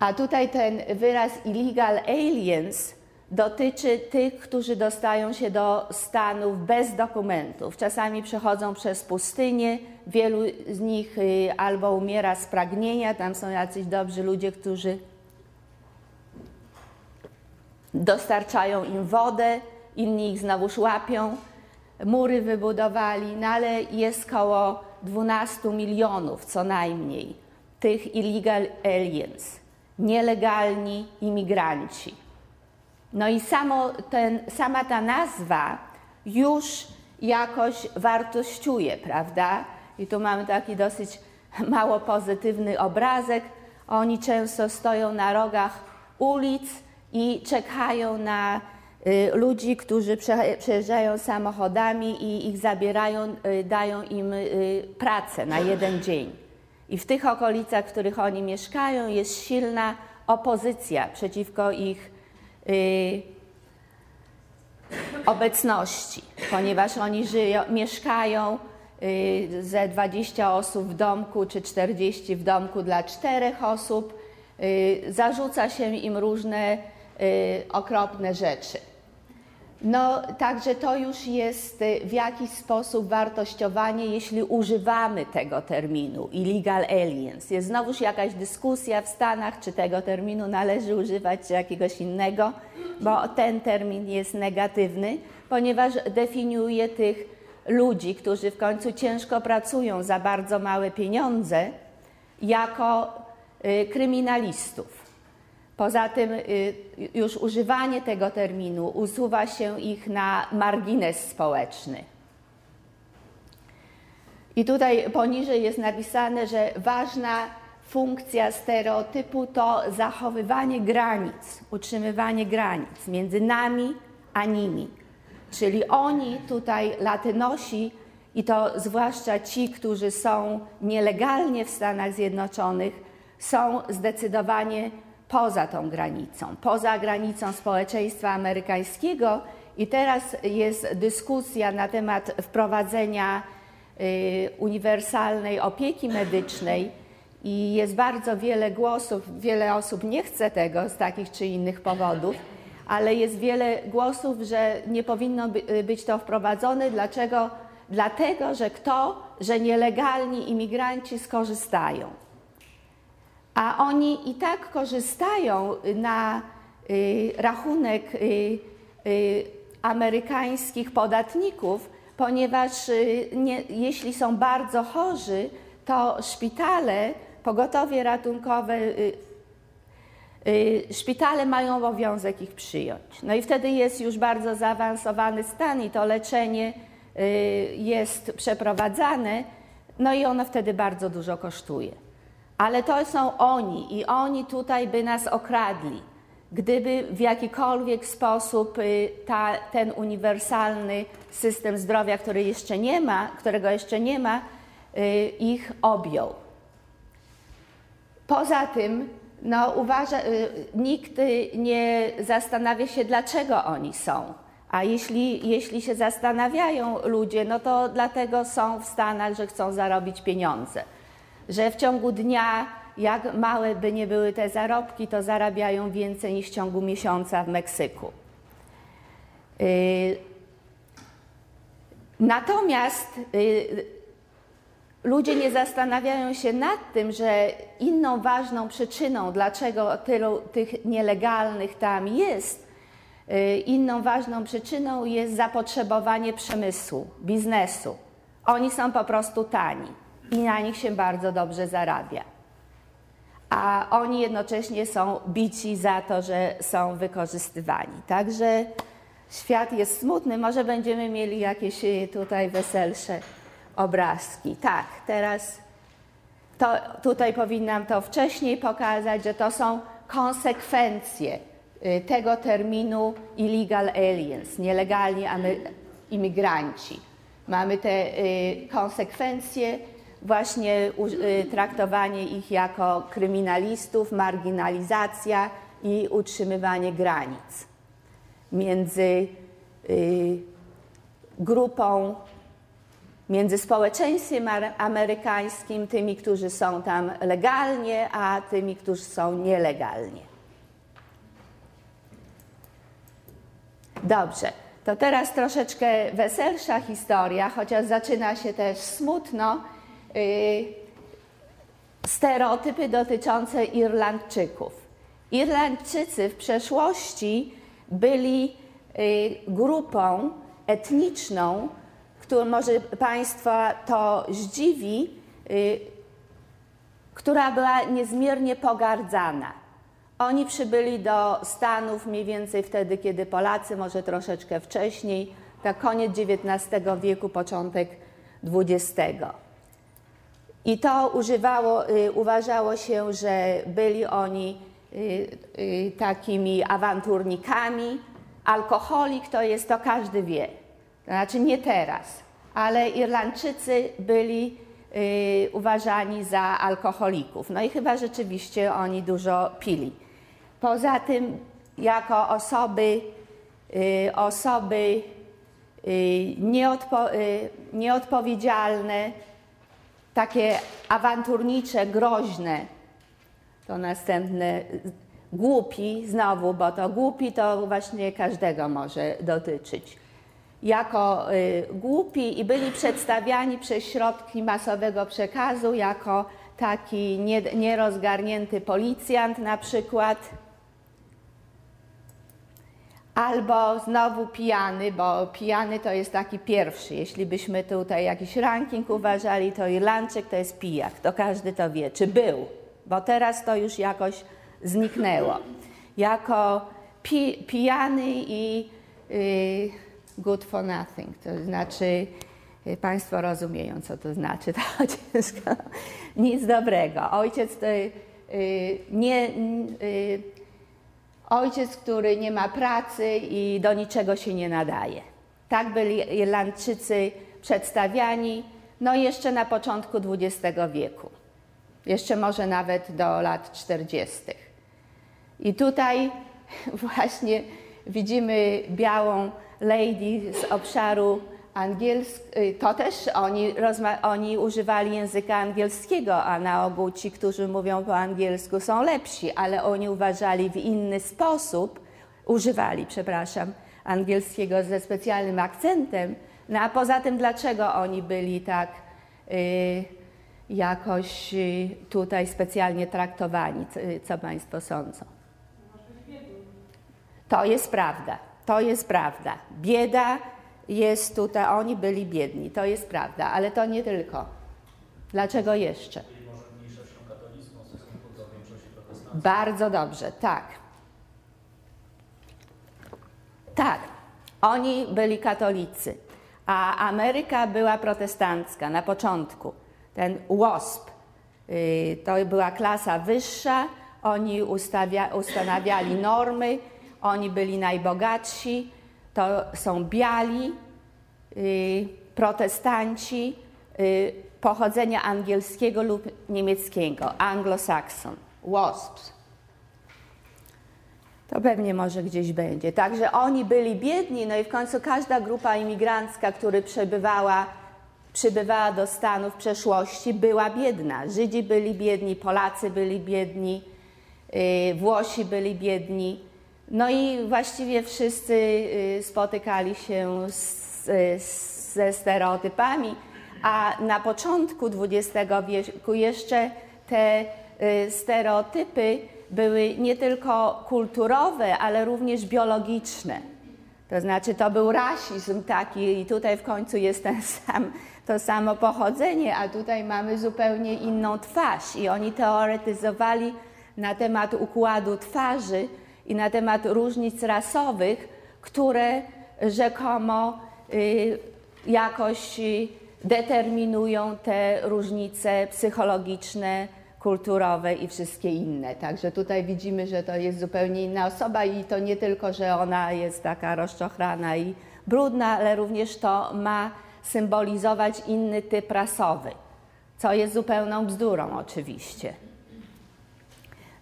A tutaj ten wyraz illegal aliens dotyczy tych, którzy dostają się do Stanów bez dokumentów. Czasami przechodzą przez pustynię, wielu z nich y, albo umiera z pragnienia, tam są jacyś dobrzy ludzie, którzy dostarczają im wodę, inni ich znowuż łapią, mury wybudowali, no ale jest koło 12 milionów co najmniej tych illegal aliens, nielegalni imigranci. No i samo ten, sama ta nazwa już jakoś wartościuje, prawda? I tu mamy taki dosyć mało pozytywny obrazek. Oni często stoją na rogach ulic i czekają na ludzi, którzy przejeżdżają samochodami i ich zabierają, y, dają im y, pracę na jeden dzień. I w tych okolicach, w których oni mieszkają, jest silna opozycja przeciwko ich obecności, ponieważ oni żyją, mieszkają ze 20 osób w domku czy 40 w domku dla czterech osób. Zarzuca się im różne okropne rzeczy. No, także to już jest y, w jakiś sposób wartościowanie, jeśli używamy tego terminu illegal aliens. Jest znowuż jakaś dyskusja w Stanach, czy tego terminu należy używać, czy jakiegoś innego, bo ten termin jest negatywny, ponieważ definiuje tych ludzi, którzy w końcu ciężko pracują za bardzo małe pieniądze, jako y, kryminalistów. Poza tym y, już używanie tego terminu usuwa się ich na margines społeczny. I tutaj poniżej jest napisane, że ważna funkcja stereotypu to zachowywanie granic, utrzymywanie granic między nami a nimi. Czyli oni tutaj, latynosi, i to zwłaszcza ci, którzy są nielegalnie w Stanach Zjednoczonych, są zdecydowanie poza tą granicą, poza granicą społeczeństwa amerykańskiego. I teraz jest dyskusja na temat wprowadzenia y, uniwersalnej opieki medycznej i jest bardzo wiele głosów, wiele osób nie chce tego z takich czy innych powodów, ale jest wiele głosów, że nie powinno y, być to wprowadzone. Dlaczego? Dlatego, że kto, że nielegalni imigranci skorzystają a oni i tak korzystają na y, rachunek y, y, amerykańskich podatników, ponieważ nie, jeśli są bardzo chorzy, to szpitale, pogotowie ratunkowe, szpitale mają obowiązek ich przyjąć. No i wtedy jest już bardzo zaawansowany stan i to leczenie jest przeprowadzane, no i ono wtedy bardzo dużo kosztuje. Ale to są oni i oni tutaj by nas okradli. Gdyby w jakikolwiek sposób y, ta, ten uniwersalny system zdrowia, który jeszcze nie ma, którego jeszcze nie ma, y, ich objął. Poza tym, no, uważa, y, nikt nie zastanawia się, dlaczego oni są. A jeśli, jeśli się zastanawiają ludzie, no to dlatego są w Stanach, że chcą zarobić pieniądze że w ciągu dnia, jak małe by nie były te zarobki, to zarabiają więcej niż w ciągu miesiąca w Meksyku. Y, natomiast y, ludzie nie zastanawiają się nad tym, że inną ważną przyczyną, dlaczego tylu tych nielegalnych tam jest, y, inną ważną przyczyną jest zapotrzebowanie przemysłu, biznesu. Oni są po prostu tani i na nich się bardzo dobrze zarabia. A oni jednocześnie są bici za to, że są wykorzystywani. Także świat jest smutny. Może będziemy mieli jakieś y, tutaj weselsze obrazki. Tak, teraz to, tutaj powinnam to wcześniej pokazać, że to są konsekwencje y, tego terminu illegal aliens, nielegalni imigranci. Mamy te y, konsekwencje właśnie y, traktowanie ich jako kryminalistów, marginalizacja i utrzymywanie granic między y, grupą, między społeczeństwem amerykańskim, tymi, którzy są tam legalnie, a tymi, którzy są nielegalnie. Dobrze, to teraz troszeczkę weselsza historia, chociaż zaczyna się też smutno stereotypy dotyczące Irlandczyków. Irlandczycy w przeszłości byli y, grupą etniczną, którą może Państwa to zdziwi, y, która była niezmiernie pogardzana. Oni przybyli do Stanów mniej więcej wtedy, kiedy Polacy, może troszeczkę wcześniej, tak koniec XIX wieku, początek XX. I to używało, y, uważało się, że byli oni y, y, takimi awanturnikami. Alkoholik to jest, to każdy wie. Znaczy nie teraz, ale Irlandczycy byli uważani za alkoholików. No i chyba rzeczywiście oni dużo pili. Poza tym, jako osoby, osoby nieodpo, nieodpowiedzialne, takie awanturnicze, groźne, to następne, głupi, znowu, bo to głupi to właśnie każdego może dotyczyć, jako y, głupi i byli przedstawiani przez środki masowego przekazu jako taki nierozgarnięty policjant na przykład, albo znowu pijany, bo pijany to jest taki pierwszy. Jeśli byśmy tutaj jakiś ranking uważali, to Irlandczyk to jest pijak, to każdy to wie, czy był, bo teraz to już jakoś zniknęło. Jako pi, pijany i y, good for nothing, to znaczy y, Państwo rozumieją, co to znaczy. To ciężko. Nic dobrego. Ojciec to y, nie, y, ojciec, który nie ma pracy i do niczego się nie nadaje. Tak byli Irlandczycy przedstawiani, no jeszcze na początku XX wieku. Jeszcze może nawet do lat 40. I tutaj właśnie widzimy białą lady z obszaru angielskiego. To też oni, oni używali języka angielskiego, a na ogół ci, którzy mówią po angielsku, są lepsi, ale oni uważali w inny sposób, używali, przepraszam, angielskiego ze specjalnym akcentem. No a poza tym, dlaczego oni byli tak y, jakoś y, tutaj specjalnie traktowani? Co, co Państwo sądzą? To jest prawda. To jest prawda. Bieda jest tutaj, oni byli biedni, to jest prawda, ale to nie tylko. Dlaczego jeszcze? Bardzo dobrze, tak. Tak, oni byli katolicy, a Ameryka była protestancka na początku. Ten WASP y, to była klasa wyższa, oni ustawia, ustanawiali normy, oni byli najbogatsi, to są biali, y, protestanci y, pochodzenia angielskiego lub niemieckiego, anglo-saxon, WASPs. To pewnie może gdzieś będzie. Także oni byli biedni, no i w końcu każda grupa imigrancka, która przebywała, przybywała do Stanów w przeszłości, była biedna. Żydzi byli biedni, Polacy byli biedni, y, Włosi byli biedni. No i właściwie wszyscy y, spotykali się z, ze stereotypami, a na początku XX wieku jeszcze te y, stereotypy były nie tylko kulturowe, ale również biologiczne. To znaczy, to był rasizm taki, i tutaj w końcu jest ten sam, to samo pochodzenie, a tutaj mamy zupełnie inną twarz. I oni teoretyzowali na temat układu twarzy, i na temat różnic rasowych, które rzekomo y, jakoś y, determinują te różnice psychologiczne, kulturowe i wszystkie inne. Także tutaj widzimy, że to jest zupełnie inna osoba i to nie tylko, że ona jest taka rozczochrana i brudna, ale również to ma symbolizować inny typ rasowy, co jest zupełną bzdurą oczywiście.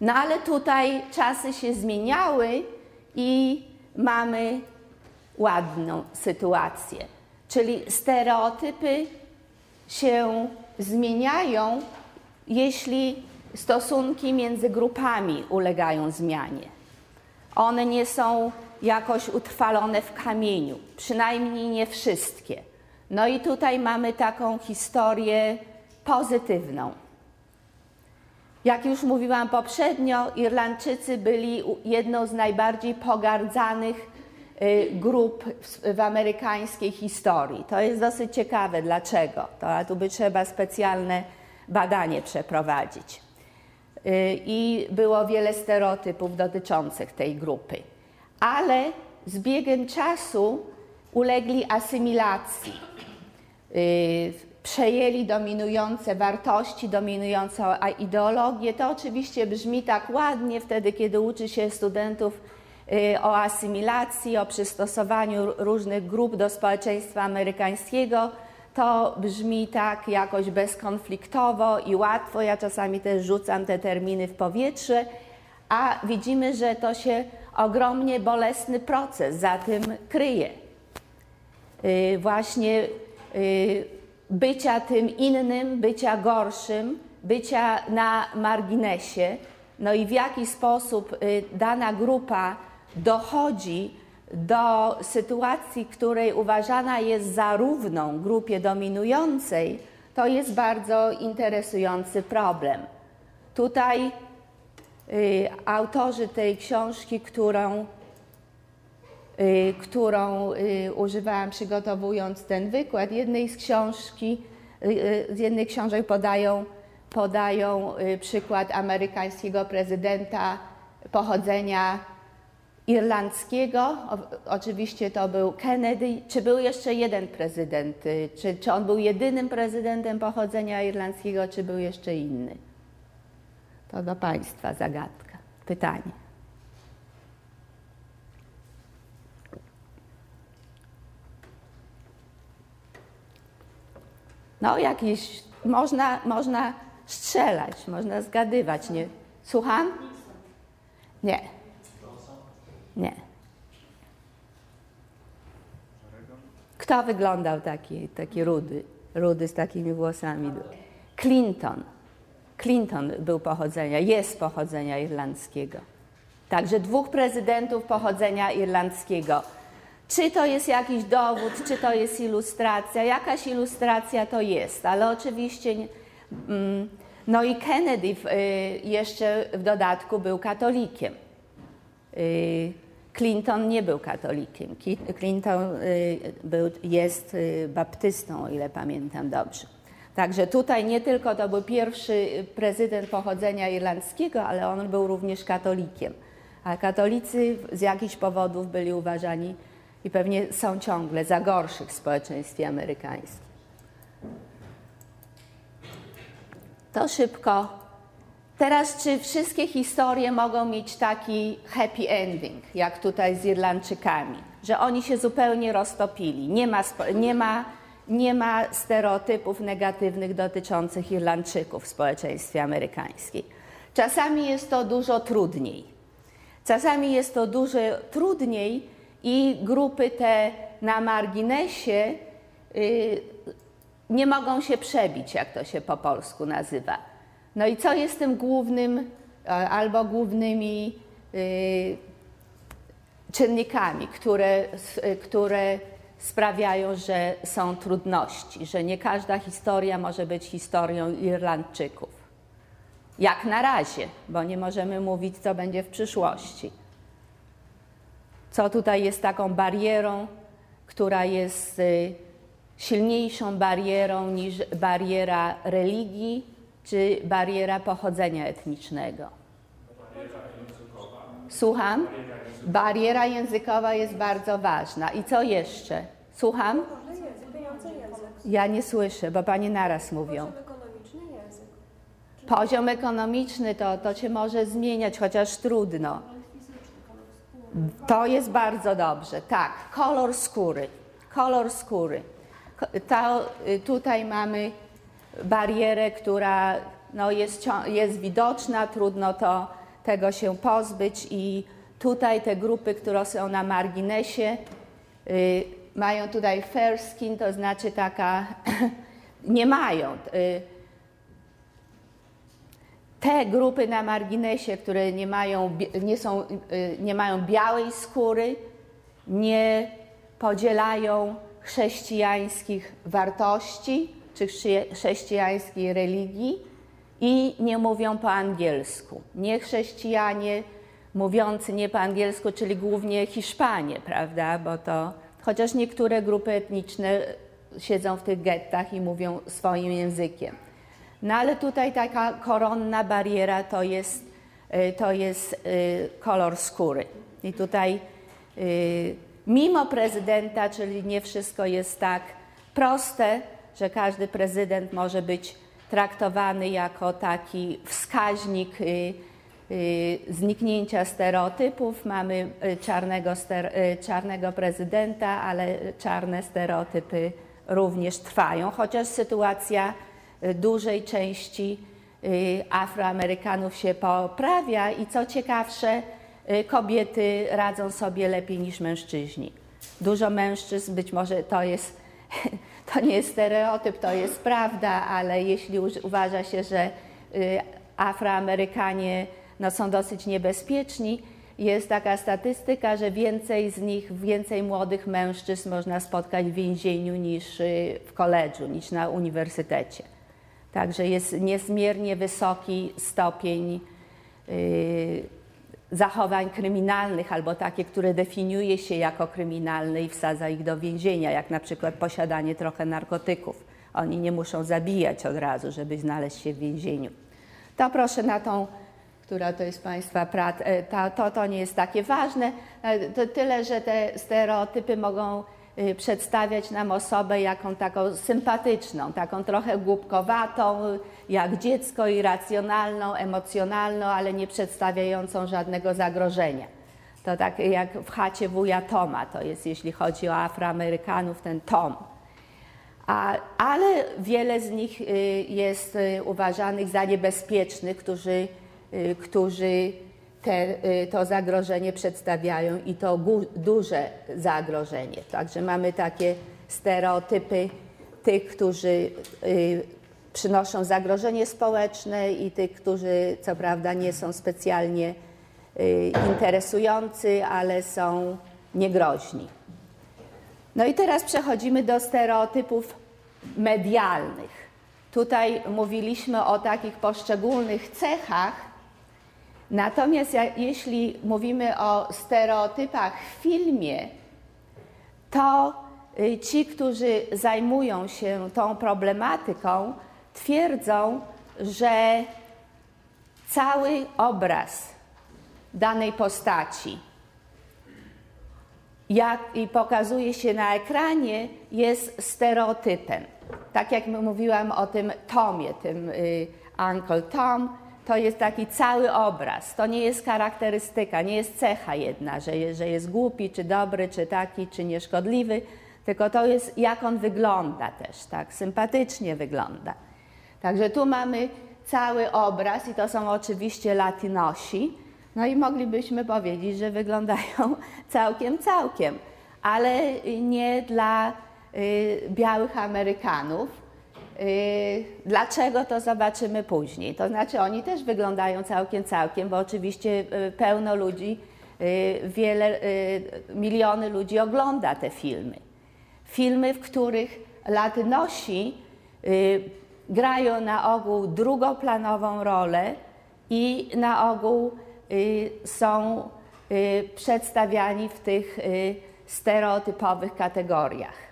No ale tutaj czasy się zmieniały i mamy ładną sytuację. Czyli stereotypy się zmieniają, jeśli stosunki między grupami ulegają zmianie. One nie są jakoś utrwalone w kamieniu, przynajmniej nie wszystkie. No i tutaj mamy taką historię pozytywną. Jak już mówiłam poprzednio, Irlandczycy byli jedną z najbardziej pogardzanych y, grup w amerykańskiej historii. To jest dosyć ciekawe. Dlaczego? To tu by trzeba specjalne badanie przeprowadzić. Y, I było wiele stereotypów dotyczących tej grupy. Ale z biegiem czasu ulegli asymilacji y, przejęli dominujące wartości, dominującą ideologię. To oczywiście brzmi tak ładnie wtedy, kiedy uczy się studentów y, o asymilacji, o przystosowaniu różnych grup do społeczeństwa amerykańskiego. To brzmi tak jakoś bezkonfliktowo i łatwo. Ja czasami też rzucam te terminy w powietrze, a widzimy, że to się ogromnie bolesny proces za tym kryje. Y, właśnie y, bycia tym innym, bycia gorszym, bycia na marginesie, no i w jaki sposób dana grupa dochodzi do sytuacji, której uważana jest za równą grupie dominującej, to jest bardzo interesujący problem. Tutaj y, autorzy tej książki, którą, y, którą y, używałam przygotowując ten wykład, jednej z książki, y, y, z jednej książek podają, podają y, przykład amerykańskiego prezydenta pochodzenia irlandzkiego. Oczywiście to był Kennedy. Czy był jeszcze jeden prezydent? Y, Czy, czy on był jedynym prezydentem pochodzenia irlandzkiego, czy był jeszcze inny? To do Państwa zagadka, pytanie. No, jakieś, można, można strzelać, można zgadywać. Nie. Słucham? Nie. Nie. Kto wyglądał taki, taki rudy, rudy z takimi włosami? Clinton. Clinton był pochodzenia, jest pochodzenia irlandzkiego. Także dwóch prezydentów pochodzenia irlandzkiego. Czy to jest jakiś dowód, czy to jest ilustracja? Jakaś ilustracja to jest, ale oczywiście. mm, No i Kennedy y, jeszcze w dodatku był katolikiem. Y, Clinton nie był katolikiem. Ki- Clinton y, był, jest baptystą, o ile pamiętam dobrze. Także tutaj nie tylko to był pierwszy prezydent pochodzenia irlandzkiego, ale on był również katolikiem. A katolicy z jakichś powodów byli uważani i pewnie są ciągle za gorszych w społeczeństwie amerykańskim. To szybko. Teraz, czy wszystkie historie mogą mieć taki happy ending, jak tutaj z Irlandczykami, że oni się zupełnie roztopili? Nie ma, nie ma, nie ma stereotypów negatywnych dotyczących Irlandczyków w społeczeństwie amerykańskim. Czasami jest to dużo trudniej. Czasami jest to dużo trudniej i grupy te na marginesie y, nie mogą się przebić, jak to się po polsku nazywa. No i co jest tym głównym albo głównymi y, czynnikami, które, y, które sprawiają, że są trudności, że nie każda historia może być historią Irlandczyków. Jak na razie, bo nie możemy mówić, co będzie w przyszłości. Co tutaj jest taką barierą, która jest y, silniejszą barierą niż bariera religii czy bariera pochodzenia etnicznego? Słucham? Bariera językowa jest bardzo ważna. I co jeszcze? Słucham? Ja nie słyszę, bo pani naraz mówią.
Poziom ekonomiczny język.
Poziom ekonomiczny to, to się może zmieniać, chociaż trudno. To jest bardzo dobrze, tak. Kolor skóry. Kolor skóry. To, y, tutaj mamy barierę, która no, jest, jest widoczna, trudno to, tego się pozbyć i tutaj te grupy, które są na marginesie, y, mają tutaj fair skin, to znaczy taka, nie mają. Y, te grupy na marginesie, które nie mają, nie są, y, nie mają białej skóry, nie podzielają chrześcijańskich wartości czy chrześci- chrześcijańskiej religii i nie mówią po angielsku. Nie chrześcijanie mówiący nie po angielsku, czyli głównie Hiszpanie, prawda? Bo to, chociaż niektóre grupy etniczne siedzą w tych gettach i mówią swoim językiem. No ale tutaj taka koronna bariera to jest, y, to jest y, kolor skóry. I tutaj y, mimo prezydenta, czyli nie wszystko jest tak proste, że każdy prezydent może być traktowany jako taki wskaźnik zniknięcia stereotypów. Mamy czarnego, czarnego prezydenta, ale czarne stereotypy również trwają, chociaż sytuacja dużej części y, Afroamerykanów się poprawia i co ciekawsze, y, kobiety radzą sobie lepiej niż mężczyźni. Dużo mężczyzn, być może to jest, to nie jest stereotyp, to jest prawda, ale jeśli uważa się, że y, Afroamerykanie no, są dosyć niebezpieczni. Jest taka statystyka, że więcej z nich, więcej młodych mężczyzn można spotkać w więzieniu niż y, w koledżu, niż na uniwersytecie. Także jest niezmiernie wysoki stopień y, zachowań kryminalnych albo takie, które definiuje się jako kryminalne i wsadza ich do więzienia, jak na przykład posiadanie trochę narkotyków. Oni nie muszą zabijać od razu, żeby znaleźć się w więzieniu. To proszę na tą, która to jest Państwa praca, to, to nie jest takie ważne. E, to tyle, że te stereotypy mogą przedstawiać nam osobę jaką taką sympatyczną, taką trochę głupkowatą, jak dziecko, irracjonalną, emocjonalną, ale nie przedstawiającą żadnego zagrożenia. To tak jak w chacie wuja Toma, to jest jeśli chodzi o Afroamerykanów, ten Tom. A, ale wiele z nich y, jest y, uważanych za niebezpiecznych, którzy, y, którzy te, to zagrożenie przedstawiają i to duże zagrożenie. Także mamy takie stereotypy tych, którzy przynoszą zagrożenie społeczne i tych, którzy co prawda nie są specjalnie interesujący, ale są niegroźni. No i teraz przechodzimy do stereotypów medialnych. Tutaj mówiliśmy o takich poszczególnych cechach, natomiast jeśli mówimy o stereotypach w filmie, to y, ci, którzy zajmują się tą problematyką, twierdzą, że cały obraz danej postaci jak i pokazuje się na ekranie, jest stereotypem. Tak jak mówiłam o tym Tomie, tym y, Uncle Tom, to jest taki cały obraz. To nie jest charakterystyka, nie jest cecha jedna, że, że jest głupi, czy dobry, czy taki, czy nieszkodliwy, tylko to jest jak on wygląda też, tak, sympatycznie wygląda. Także tu mamy cały obraz i to są oczywiście Latynosi, no i moglibyśmy powiedzieć, że wyglądają całkiem, całkiem, ale nie dla y, białych Amerykanów. Y, dlaczego to zobaczymy później? To znaczy, oni też wyglądają całkiem, całkiem, bo oczywiście y, pełno ludzi, wiele, miliony ludzi ogląda te filmy. Filmy, w których Latynosi grają na ogół drugoplanową rolę i na ogół Y, są y, przedstawiani w tych y, stereotypowych kategoriach.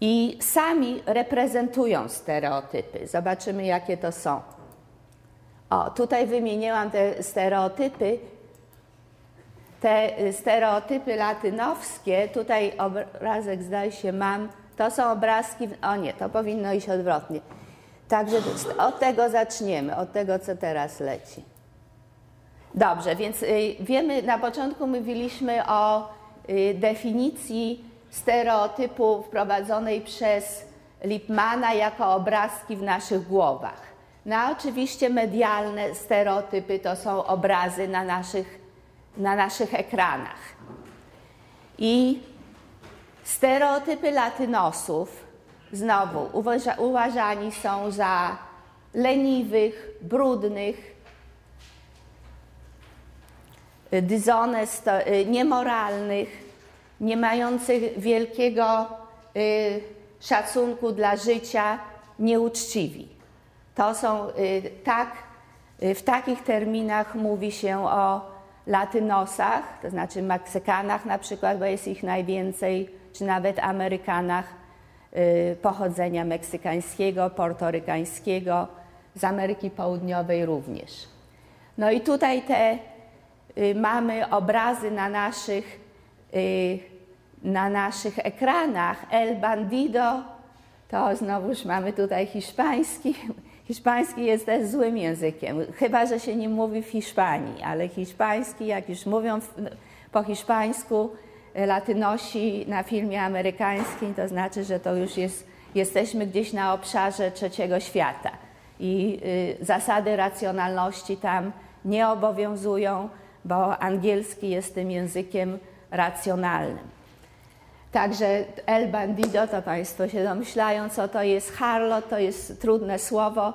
I sami reprezentują stereotypy. Zobaczymy, jakie to są. O, tutaj wymieniłam te stereotypy. Te stereotypy latynowskie, tutaj obrazek zdaje się mam, to są obrazki, o nie, to powinno iść odwrotnie. Także od tego zaczniemy, od tego, co teraz leci. Dobrze, więc y, wiemy, na początku mówiliśmy o y, definicji stereotypu wprowadzonej przez Lipmana jako obrazki w naszych głowach. No oczywiście medialne stereotypy to są obrazy na naszych, na naszych ekranach. I stereotypy latynosów znowu uważa, uważani są za leniwych, brudnych, dishonest, y, niemoralnych, nie mających wielkiego y, szacunku dla życia, nieuczciwi. To są y, tak, w takich terminach mówi się o latynosach, to znaczy Meksykanach na przykład, bo jest ich najwięcej, czy nawet Amerykanach pochodzenia meksykańskiego, portorykańskiego, z Ameryki Południowej również. No i tutaj te Y, mamy obrazy na naszych, y, na naszych ekranach. El Bandido, to znowuż mamy tutaj hiszpański. Hiszpański jest też złym językiem, chyba że się nie mówi w Hiszpanii, ale hiszpański, jak już mówią po hiszpańsku y, latynosi na filmie amerykańskim, to znaczy, że to już jest, jesteśmy gdzieś na obszarze trzeciego świata i y, zasady racjonalności tam nie obowiązują bo angielski jest tym językiem racjonalnym. Także el bandido, to Państwo się domyślają, co to jest. Harlot to jest trudne słowo.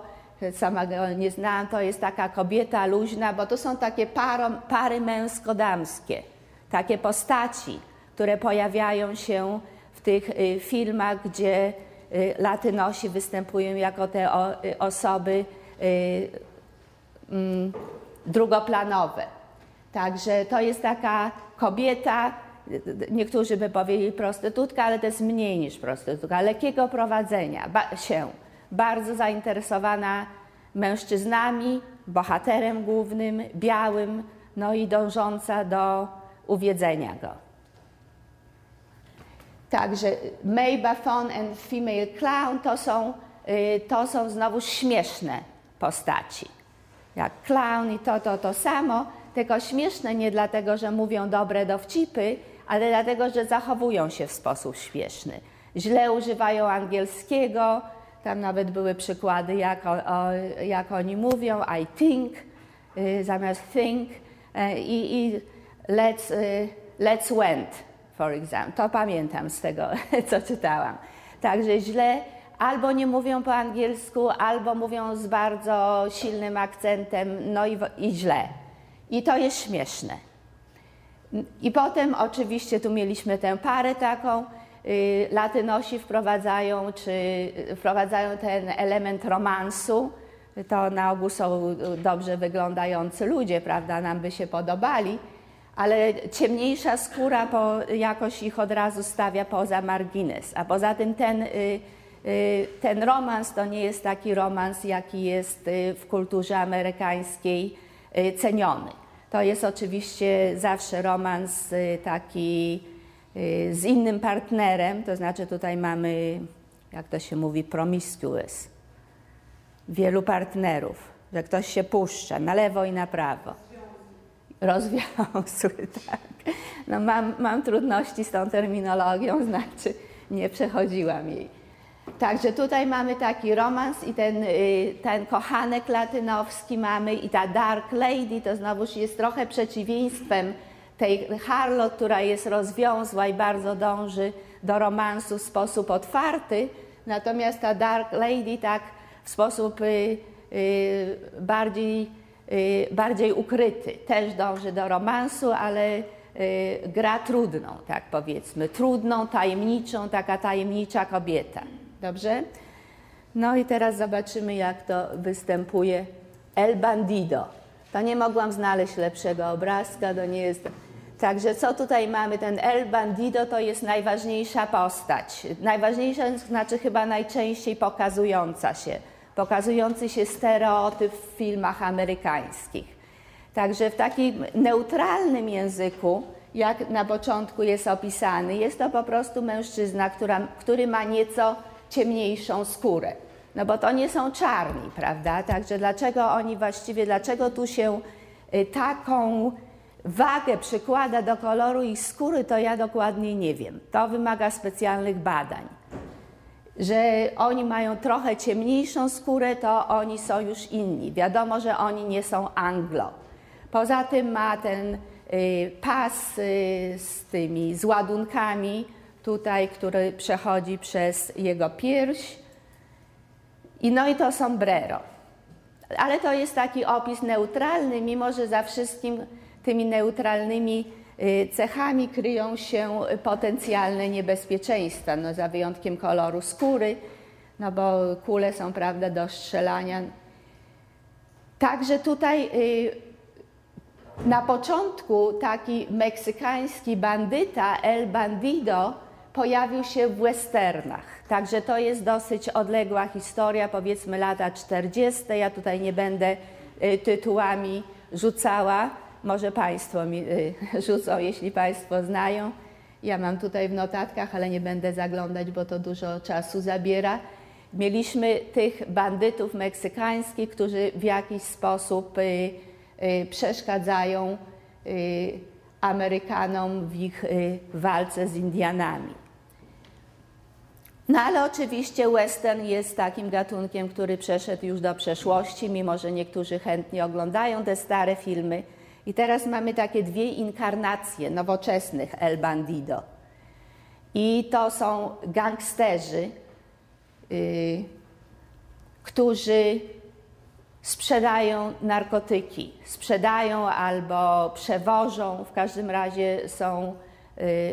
sama go nie znałam, to jest taka kobieta luźna, bo to są takie paro, pary męsko-damskie, takie postaci, które pojawiają się w tych y, filmach, gdzie y, latynosi występują jako te y, osoby mm, drugoplanowe. Także to jest taka kobieta, niektórzy by powiedzieli prostytutka, ale to jest mniej niż prostytutka, lekkiego prowadzenia ba się, bardzo zainteresowana mężczyznami, bohaterem głównym, białym, no i dążąca do uwiedzenia go. Także May Bathon and Female Clown to są, y, to są znowu śmieszne postaci. Jak clown i to, to, to samo, tylko śmieszne nie dlatego, że mówią dobre dowcipy, ale dlatego, że zachowują się w sposób śmieszny. Źle używają angielskiego, tam nawet były przykłady, jak, o, jak oni mówią, I think y, zamiast think y, i, let's, y, let's went, for example. To pamiętam z tego, co czytałam. Także źle albo nie mówią po angielsku, albo mówią z bardzo silnym akcentem, no i, i źle. I to jest śmieszne. I potem oczywiście tu mieliśmy tę parę taką, y, Latynosi wprowadzają, czy wprowadzają ten element romansu. To na ogół są dobrze wyglądający ludzie, prawda, nam by się podobali, ale ciemniejsza skóra po, jakoś ich od razu stawia poza margines. A poza tym ten, y, y, ten romans to nie jest taki romans, jaki jest w kulturze amerykańskiej ceniony. To jest oczywiście zawsze romans y, taki y, z innym partnerem, to znaczy tutaj mamy, jak to się mówi, promiscuous. Wielu partnerów, że ktoś się puszcza na lewo i na prawo. Rozwiązły, tak. No mam, mam trudności z tą terminologią, znaczy nie przechodziłam jej. Także tutaj mamy taki romans i ten, y, ten kochanek latynowski mamy i ta Dark Lady to znowuż jest trochę przeciwieństwem tej Harlot, która jest rozwiązła i bardzo dąży do romansu w sposób otwarty, natomiast ta Dark Lady tak w sposób y, y, bardziej, bardziej ukryty też dąży do romansu, ale gra trudną, tak powiedzmy, trudną, tajemniczą, taka tajemnicza kobieta. Dobrze? No i teraz zobaczymy, jak to występuje El Bandido. To nie mogłam znaleźć lepszego obrazka, to nie jest... Także co tutaj mamy? Ten El Bandido to jest najważniejsza postać. Najważniejsza znaczy chyba najczęściej pokazująca się. Pokazujący się stereotyp w filmach amerykańskich. Także w takim neutralnym języku, jak na początku jest opisany, jest to po prostu mężczyzna, która, który ma nieco ciemniejszą skórę. No bo to nie są czarni, prawda? Także dlaczego oni właściwie, dlaczego tu się y, taką wagę przykłada do koloru ich skóry, to ja dokładnie nie wiem. To wymaga specjalnych badań. Że oni mają trochę ciemniejszą skórę, to oni są już inni. Wiadomo, że oni nie są Anglo. Poza tym ma ten y, pas y, z tymi z ładunkami, tutaj, który przechodzi przez jego pierś. I no i to sombrero. Ale to jest taki opis neutralny, mimo że za wszystkim tymi neutralnymi y, cechami kryją się potencjalne niebezpieczeństwa, no za wyjątkiem koloru skóry, no bo kule są, prawda, do strzelania. Także tutaj y, na początku taki meksykański bandyta, El Bandido, pojawił się w westernach. Także to jest dosyć odległa historia, powiedzmy lata 40. Ja tutaj nie będę y, tytułami rzucała. Może Państwo mi y, rzucą, jeśli Państwo znają. Ja mam tutaj w notatkach, ale nie będę zaglądać, bo to dużo czasu zabiera. Mieliśmy tych bandytów meksykańskich, którzy w jakiś sposób y, przeszkadzają Amerykanom w ich walce z Indianami. No ale oczywiście western jest takim gatunkiem, który przeszedł już do przeszłości, mimo że niektórzy chętnie oglądają te stare filmy. I teraz mamy takie dwie inkarnacje nowoczesnych El Bandido. I to są gangsterzy, yy, którzy sprzedają narkotyki, sprzedają albo przewożą, w każdym razie są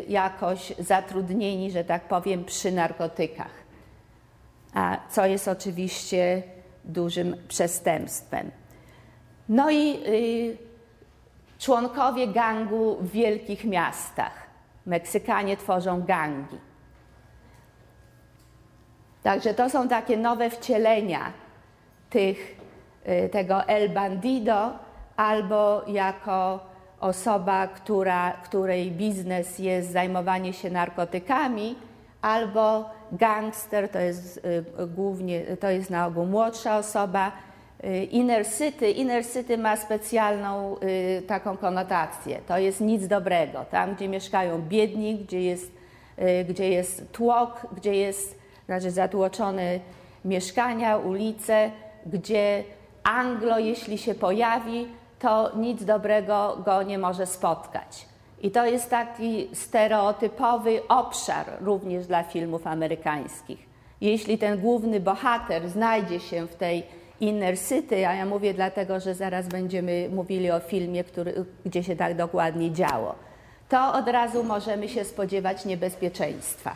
jakoś zatrudnieni, że tak powiem, przy narkotykach. A co jest oczywiście dużym przestępstwem. No i y, członkowie gangu w wielkich miastach. Meksykanie tworzą gangi. Także to są takie nowe wcielenia tych, y, tego El Bandido albo jako osoba, która, której biznes jest zajmowanie się narkotykami, albo gangster, to jest y, głównie, to jest na ogół młodsza osoba. Y, inner City, Inner City ma specjalną taką konotację. To jest nic dobrego. Tam, gdzie mieszkają biedni, gdzie jest, gdzie jest tłok, gdzie jest znaczy zatłoczone mieszkania, ulice, gdzie Anglo, jeśli się pojawi, to nic dobrego go nie może spotkać. I to jest taki stereotypowy obszar również dla filmów amerykańskich. Jeśli ten główny bohater znajdzie się w tej inner city, a ja mówię dlatego, że zaraz będziemy mówili o filmie, który, gdzie się tak dokładnie działo, to od razu możemy się spodziewać niebezpieczeństwa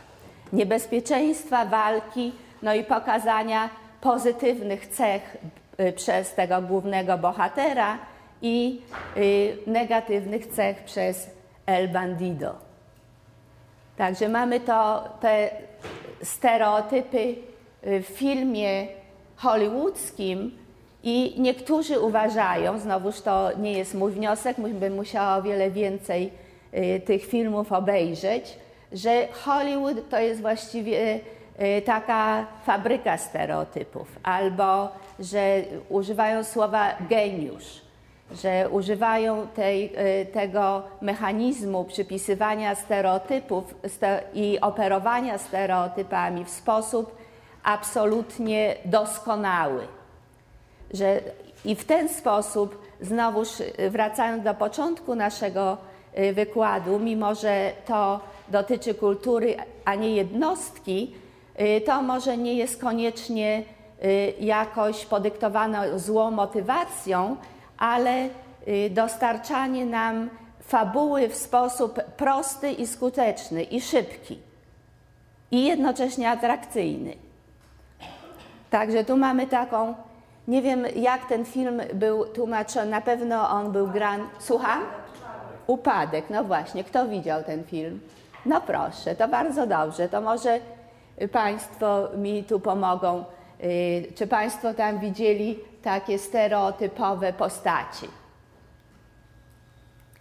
niebezpieczeństwa walki, no i pokazania pozytywnych cech y, przez tego głównego bohatera i y, negatywnych cech przez El Bandido. Także mamy to, te stereotypy y, w filmie hollywoodzkim i niektórzy uważają, znowuż to nie jest mój wniosek, bym musiała o wiele więcej tych filmów obejrzeć, że Hollywood to jest właściwie taka fabryka stereotypów, albo że używają słowa geniusz, że używają tej, e, tego mechanizmu przypisywania stereotypów i operowania stereotypami w sposób absolutnie doskonały. Że, I w ten sposób, znowuż wracając do początku naszego e, wykładu, mimo że to dotyczy kultury, a nie jednostki, y, to może nie jest koniecznie y, jakoś podyktowane złą motywacją, ale y, dostarczanie nam fabuły w sposób prosty i skuteczny i szybki i jednocześnie atrakcyjny. Także tu mamy taką, nie wiem jak ten film był tłumaczony, na pewno on był gran. Słucham? Upadek, no właśnie. Kto widział ten film? No proszę, to bardzo dobrze. To może Państwo mi tu pomogą. Y, czy Państwo tam widzieli takie stereotypowe postaci?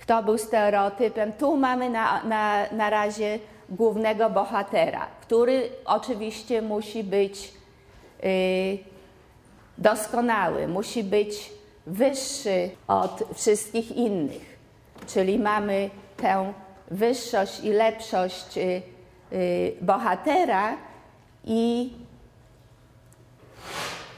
Kto był stereotypem? Tu mamy na, na, na razie głównego bohatera, który oczywiście musi być y, doskonały, musi być wyższy od wszystkich innych. Czyli mamy tę wyższość i lepszość y, y, bohatera i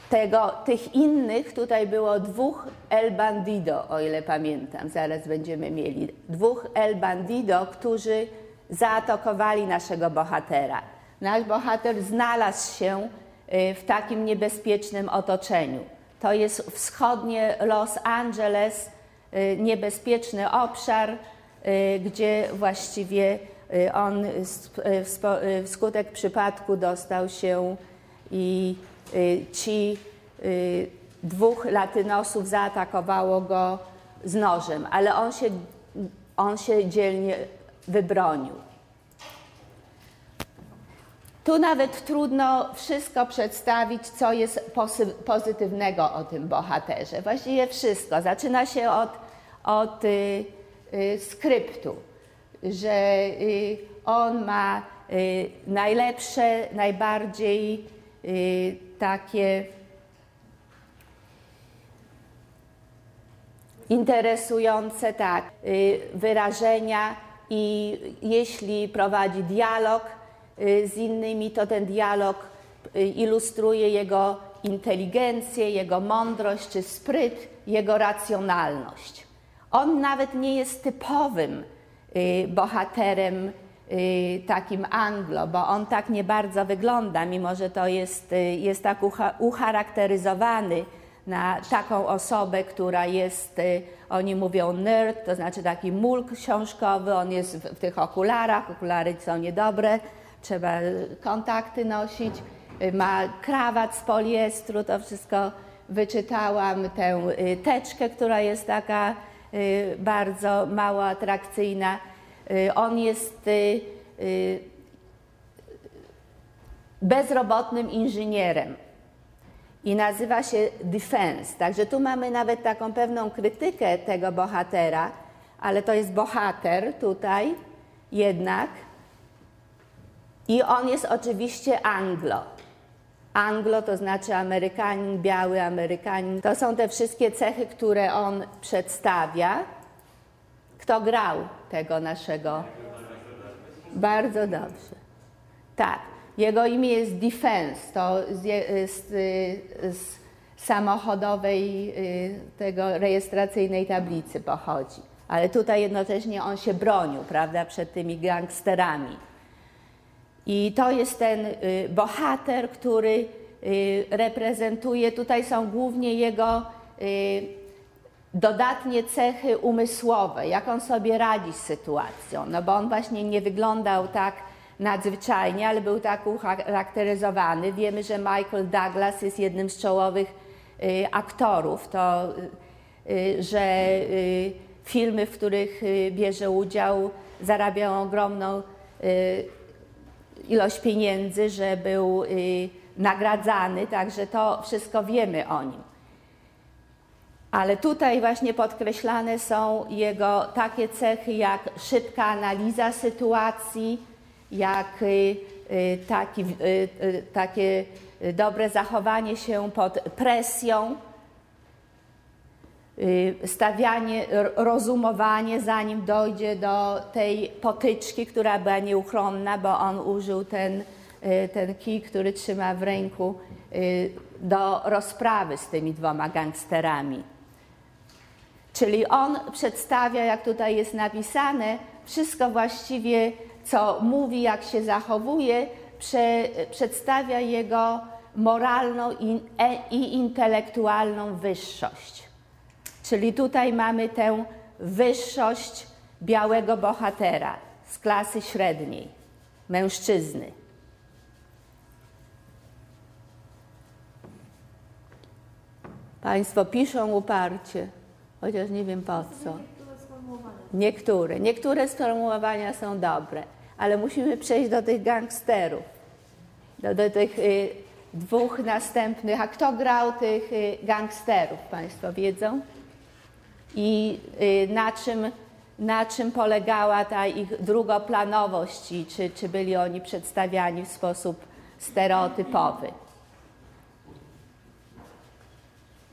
tego, tych innych, tutaj było dwóch El Bandido, o ile pamiętam, zaraz będziemy mieli, dwóch El Bandido, którzy zaatakowali naszego bohatera. Nasz bohater znalazł się y, w takim niebezpiecznym otoczeniu. To jest wschodnie Los Angeles, niebezpieczny obszar, Y, gdzie właściwie y, on y, wskutek przypadku dostał się i ci dwóch latynosów zaatakowało go z nożem, ale on się, on się dzielnie wybronił. Tu nawet trudno wszystko przedstawić, co jest pozytywnego o tym bohaterze. Właściwie wszystko. Zaczyna się od, od Y, skryptu, że y, on ma y, najlepsze, najbardziej takie interesujące tak, wyrażenia i jeśli prowadzi dialog z innymi, to ten dialog ilustruje jego inteligencję, jego mądrość czy spryt, jego racjonalność. On nawet nie jest typowym y, bohaterem y, takim Anglo, bo on tak nie bardzo wygląda, mimo że to jest, y, jest tak ucharakteryzowany. na taką osobę, która jest, y, oni mówią nerd, to znaczy taki mól książkowy, on jest w, w tych okularach, okulary są niedobre, trzeba y, kontakty nosić, y, ma krawat z poliestru, to wszystko wyczytałam, tę y, teczkę, która jest taka y, bardzo mało atrakcyjna. Y, On jest y, y, bezrobotnym inżynierem i nazywa się Defense. Także tu mamy nawet taką pewną krytykę tego bohatera, ale to jest bohater tutaj jednak. I on jest oczywiście Anglo. Anglo to znaczy Amerykanin, biały Amerykanin. To są te wszystkie cechy, które on przedstawia. Kto grał tego naszego? Bardzo dobrze. Tak. Jego imię jest Defense, to z, z, z samochodowej y, tego rejestracyjnej tablicy pochodzi. Ale tutaj jednocześnie on się bronił, prawda, przed tymi gangsterami. I to jest ten y, bohater, który y, reprezentuje, tutaj są głównie jego dodatnie cechy umysłowe, jak on sobie radzi z sytuacją. No bo on właśnie nie wyglądał tak nadzwyczajnie, ale był tak ucharakteryzowany. Wiemy, że Michael Douglas jest jednym z czołowych y, aktorów. To, y, y, że y, filmy, w których y, bierze udział, zarabiają ogromną y, ilość pieniędzy, że był nagradzany, także to wszystko wiemy o nim. Ale tutaj właśnie podkreślane są jego takie cechy jak szybka analiza sytuacji, jak y, y, taki, y, takie dobre zachowanie się pod presją, stawianie, rozumowanie, zanim dojdzie do tej potyczki, która była nieuchronna, bo on użył ten, ten kij, który trzyma w ręku, do rozprawy z tymi dwoma gangsterami. Czyli on przedstawia, jak tutaj jest napisane, wszystko właściwie, co mówi, jak się zachowuje, prze, przedstawia jego moralną i, e, i intelektualną wyższość. Czyli tutaj mamy tę wyższość białego bohatera z klasy średniej, mężczyzny. Państwo piszą uparcie, chociaż nie wiem po co.
Niektóre.
Niektóre sformułowania są dobre, ale musimy przejść do tych gangsterów, do, do tych y, dwóch następnych. A kto grał tych y, gangsterów, Państwo wiedzą? I y, na, czym, na czym polegała ta ich drugoplanowość i czy, czy byli oni przedstawiani w sposób stereotypowy?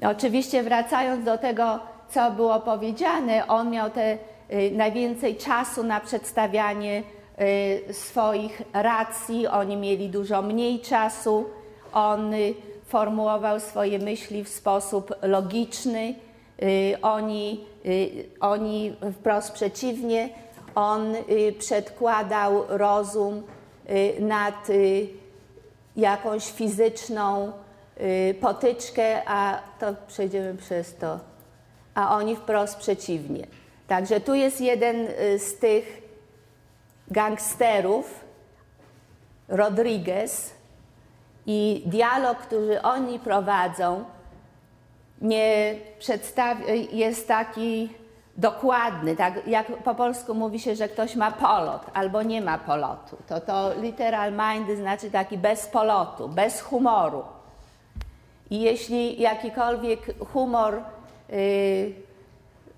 Oczywiście wracając do tego, co było powiedziane, on miał te y, najwięcej czasu na przedstawianie y, swoich racji, oni mieli dużo mniej czasu. On y, formułował swoje myśli w sposób logiczny, oni, oni wprost przeciwnie, on przedkładał rozum nad jakąś fizyczną potyczkę, a to przejdziemy przez to, a oni wprost przeciwnie. Także tu jest jeden y, z tych gangsterów, Rodriguez, i dialog, który oni prowadzą, nie przedstawia, jest taki dokładny, tak jak po polsku mówi się, że ktoś ma polot albo nie ma polotu. To to literal mind znaczy taki bez polotu, bez humoru. I jeśli jakikolwiek humor y,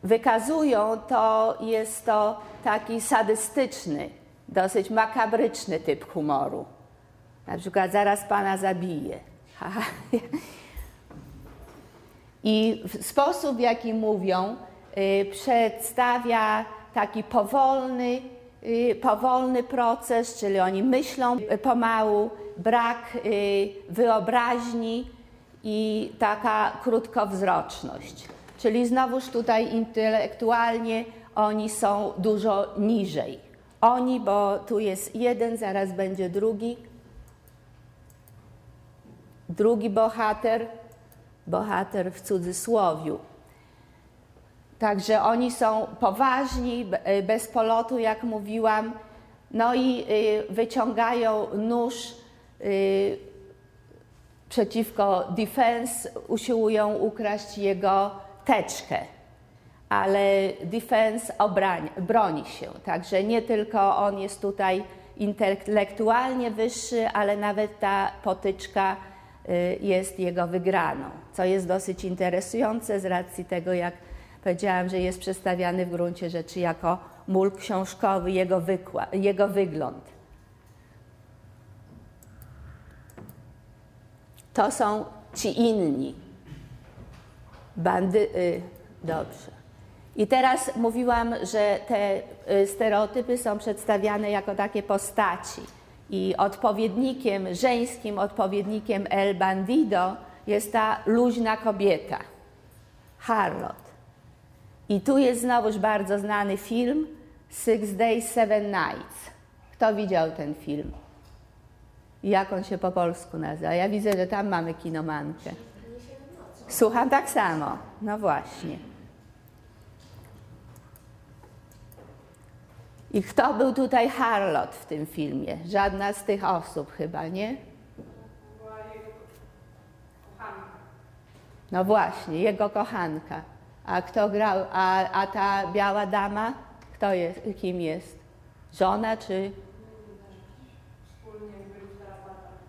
wykazują, to jest to taki sadystyczny, dosyć makabryczny typ humoru. Na przykład zaraz pana zabiję. Haha. I sposób, w jaki mówią, y, przedstawia taki powolny, y, powolny proces, czyli oni myślą y, pomału, brak y, wyobraźni i taka krótkowzroczność. Czyli znowuż tutaj intelektualnie oni są dużo niżej. Oni, bo tu jest jeden, zaraz będzie drugi. Drugi bohater, bohater w cudzysłowiu. Także oni są poważni, be- bez polotu, jak mówiłam, no i y, wyciągają nóż y, przeciwko defense, usiłują ukraść jego teczkę, ale defense obrań, broni się. Także nie tylko on jest tutaj intelektualnie wyższy, ale nawet ta potyczka y, jest jego wygraną, co jest dosyć interesujące z racji tego, jak powiedziałam, że jest przedstawiany w gruncie rzeczy jako mól książkowy, jego, jego wygląd. To są ci inni. Bandy. Y, dobrze. I teraz mówiłam, że te y, stereotypy są przedstawiane jako takie postaci. I odpowiednikiem, żeńskim odpowiednikiem El Bandido jest ta luźna kobieta, Harlot. I tu jest znowuż bardzo znany film Six Days, Seven Nights. Kto widział ten film? Jak on się po polsku nazywa? Ja widzę, że tam mamy kinomankę. Słucham tak samo. No właśnie. I kto był tutaj Harlot w tym filmie? Żadna z tych osób chyba, nie? No właśnie, jego kochanka. A kto grał? A, a ta biała dama? Kto jest? Kim jest? Żona czy?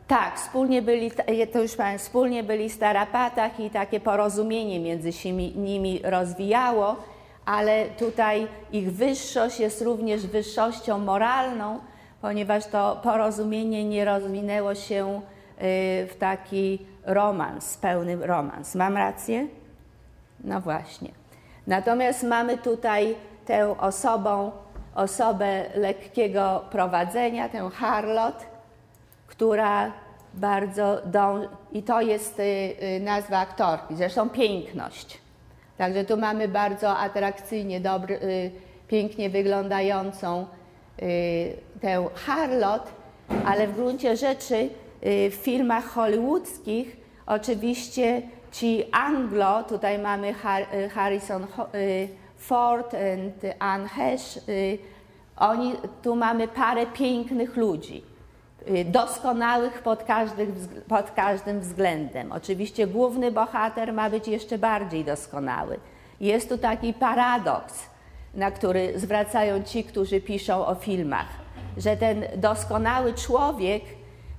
Tak, wspólnie byli, to już powiem, wspólnie byli w tarapatach i takie porozumienie między nimi rozwijało, ale tutaj ich wyższość jest również wyższością moralną, ponieważ to porozumienie nie rozwinęło się y, w taki romans, pełny romans. Mam rację? No właśnie. Natomiast mamy tutaj tę osobą, osobę lekkiego prowadzenia, tę Harlot, która bardzo dąży, i to jest y, y, nazwa aktorki, zresztą piękność. Także tu mamy bardzo atrakcyjnie, dobry, y, pięknie wyglądającą tę Harlot, ale w gruncie rzeczy w filmach hollywoodzkich oczywiście ci Anglo, tutaj mamy Har, Harrison Ford and Anne Hesh, oni, tu mamy parę pięknych ludzi doskonałych pod, każdy, pod każdym względem. Oczywiście główny bohater ma być jeszcze bardziej doskonały. Jest tu taki paradoks, na który zwracają ci, którzy piszą o filmach, że ten doskonały człowiek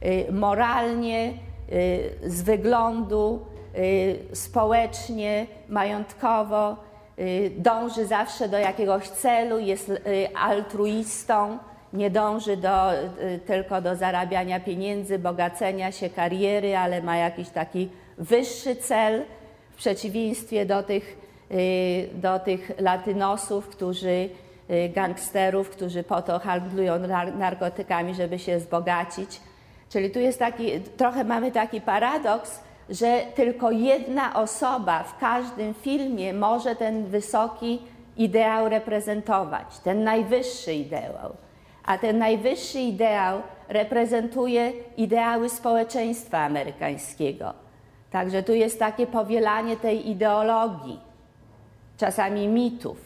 y, moralnie, y, z wyglądu, y, społecznie, majątkowo y, dąży zawsze do jakiegoś celu, jest y, altruistą, nie dąży do, y, tylko do zarabiania pieniędzy, bogacenia się, kariery, ale ma jakiś taki wyższy cel w przeciwieństwie do tych, y, do tych latynosów, którzy, y, gangsterów, którzy po to handlują nar- narkotykami, żeby się wzbogacić. Czyli tu jest taki, trochę mamy taki paradoks, że tylko jedna osoba w każdym filmie może ten wysoki ideał reprezentować, ten najwyższy ideał. A ten najwyższy ideał reprezentuje ideały społeczeństwa amerykańskiego. Także tu jest takie powielanie tej ideologii, czasami mitów,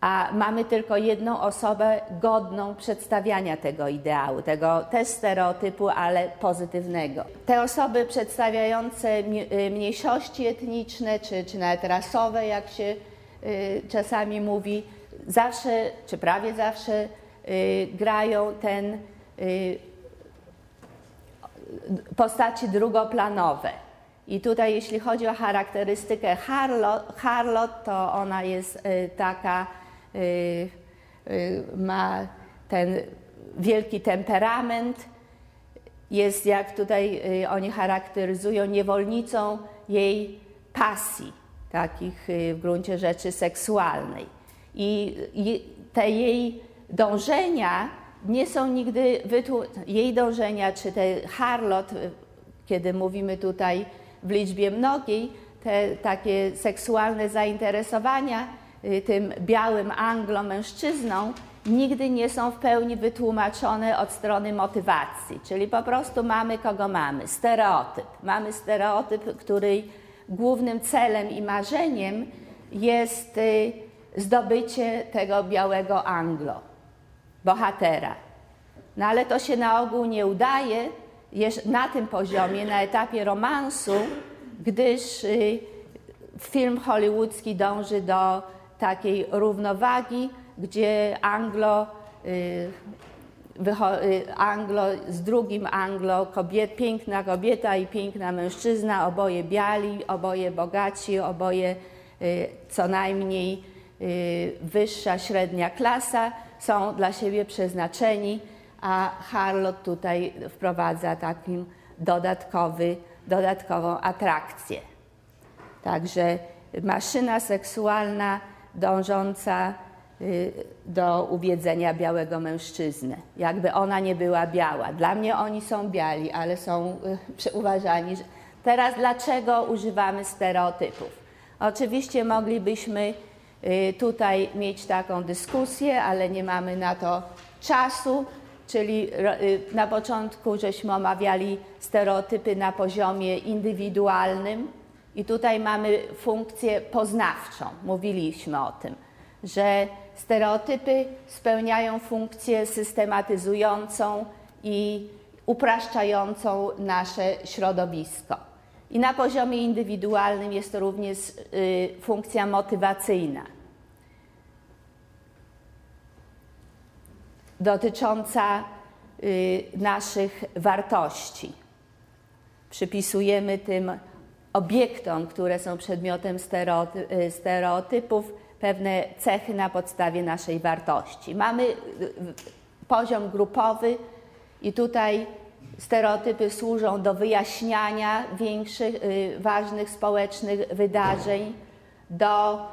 a mamy tylko jedną osobę godną przedstawiania tego ideału, tego też stereotypu, ale pozytywnego. Te osoby przedstawiające y, mniejszości etniczne, czy, czy nawet rasowe, jak się y, czasami mówi, zawsze, czy prawie zawsze grają ten y, postaci drugoplanowe. I tutaj, jeśli chodzi o charakterystykę Harlot, Harlot to ona jest y, taka, y, y, ma ten wielki temperament, jest, jak tutaj y, oni charakteryzują, niewolnicą jej pasji, takich y, w gruncie rzeczy seksualnej. I te jej dążenia nie są nigdy. Jej dążenia, czy te harlot, kiedy mówimy tutaj w liczbie mnogiej, te takie seksualne zainteresowania y, tym białym anglo-mężczyzną nigdy nie są w pełni wytłumaczone od strony motywacji. Czyli po prostu mamy kogo mamy. Stereotyp. Mamy stereotyp, który głównym celem i marzeniem jest y, zdobycie tego białego Anglo, bohatera. No ale to się na ogół nie udaje na tym poziomie, na etapie romansu, gdyż y, film hollywoodzki dąży do takiej równowagi, gdzie Anglo, y, Anglo z drugim Anglo, kobiet, piękna kobieta i piękna mężczyzna, oboje biali, oboje bogaci, oboje co najmniej wyższa, średnia klasa, są dla siebie przeznaczeni a Harlot tutaj wprowadza takim dodatkowy, dodatkową atrakcję. Także maszyna seksualna dążąca y, do uwiedzenia białego mężczyzny. Jakby ona nie była biała. Dla mnie oni są biali, ale są y, uważani. Teraz dlaczego używamy stereotypów? Oczywiście moglibyśmy tutaj mieć taką dyskusję, ale nie mamy na to czasu czyli y, na początku żeśmy omawiali stereotypy na poziomie indywidualnym i tutaj mamy funkcję poznawczą. Mówiliśmy o tym, że stereotypy spełniają funkcję systematyzującą i upraszczającą nasze środowisko. I na poziomie indywidualnym jest to również y, funkcja motywacyjna. dotycząca y, naszych wartości. Przypisujemy tym obiektom, które są przedmiotem y, stereotypów, pewne cechy na podstawie naszej wartości. Mamy poziom grupowy i tutaj stereotypy służą do wyjaśniania większych, ważnych społecznych wydarzeń, do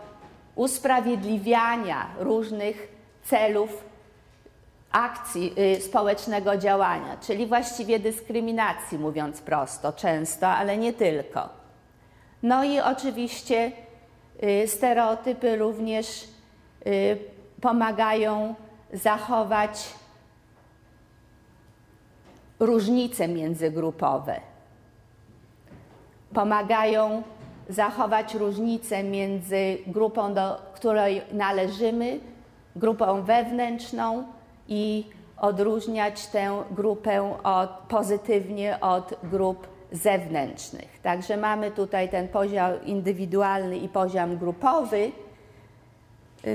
usprawiedliwiania różnych celów akcji y, społecznego działania, czyli właściwie dyskryminacji, mówiąc prosto, często, ale nie tylko. No i oczywiście y, stereotypy również y, pomagają zachować różnice międzygrupowe. Pomagają zachować różnice między grupą, do której należymy, grupą wewnętrzną, i odróżniać tę grupę od, pozytywnie od grup zewnętrznych. Także mamy tutaj ten poziom indywidualny i poziom grupowy.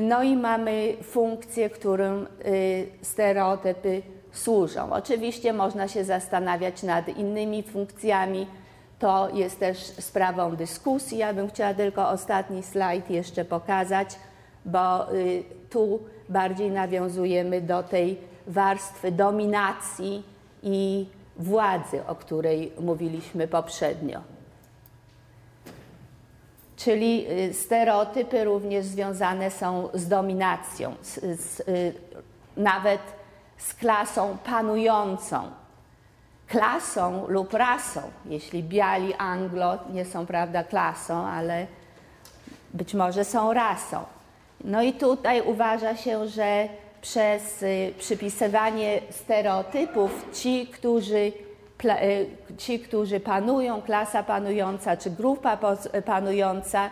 No i mamy funkcje, którym y, stereotypy służą. Oczywiście można się zastanawiać nad innymi funkcjami. To jest też sprawą dyskusji. Ja bym chciała tylko ostatni slajd jeszcze pokazać, bo y, tu bardziej nawiązujemy do tej warstwy dominacji i władzy, o której mówiliśmy poprzednio. Czyli y, stereotypy również związane są z dominacją, z, z, y, nawet z klasą panującą, klasą lub rasą. Jeśli biali Anglo nie są prawda klasą, ale być może są rasą. No i tutaj uważa się, że przez y, przypisywanie stereotypów ci, którzy, y, ci, którzy panują, klasa panująca czy grupa panująca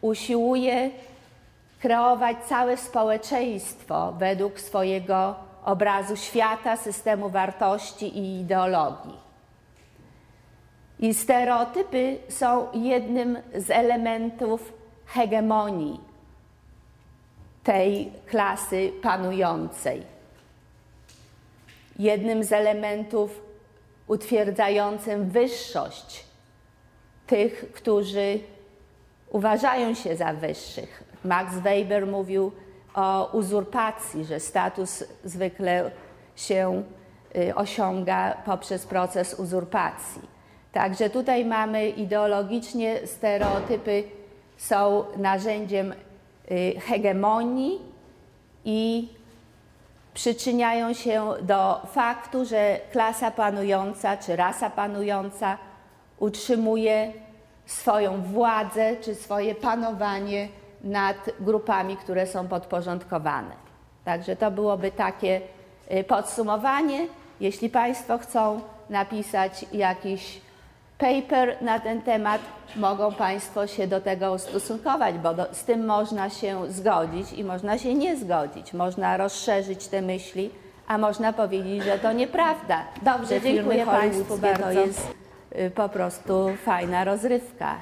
usiłuje kreować całe społeczeństwo według swojego obrazu świata, systemu wartości i ideologii. I stereotypy są jednym z elementów hegemonii tej klasy panującej. Jednym z elementów utwierdzającym wyższość tych, którzy uważają się za wyższych. Max Weber mówił uzurpacji, że status zwykle się y, osiąga poprzez proces uzurpacji. Także tutaj mamy ideologicznie stereotypy są narzędziem Y, hegemonii i przyczyniają się do faktu, że klasa panująca czy rasa panująca utrzymuje swoją władzę czy swoje panowanie nad grupami, które są podporządkowane. Także to byłoby takie y, podsumowanie. Jeśli Państwo chcą napisać jakiś paper na ten temat. Mogą Państwo się do tego ustosunkować, bo do, z tym można się zgodzić i można się nie zgodzić. Można rozszerzyć te myśli, a można powiedzieć, że to nieprawda.
Dobrze, dziękuję Państwu
hollywoodzkie to
bardzo.
jest y, po prostu fajna rozrywka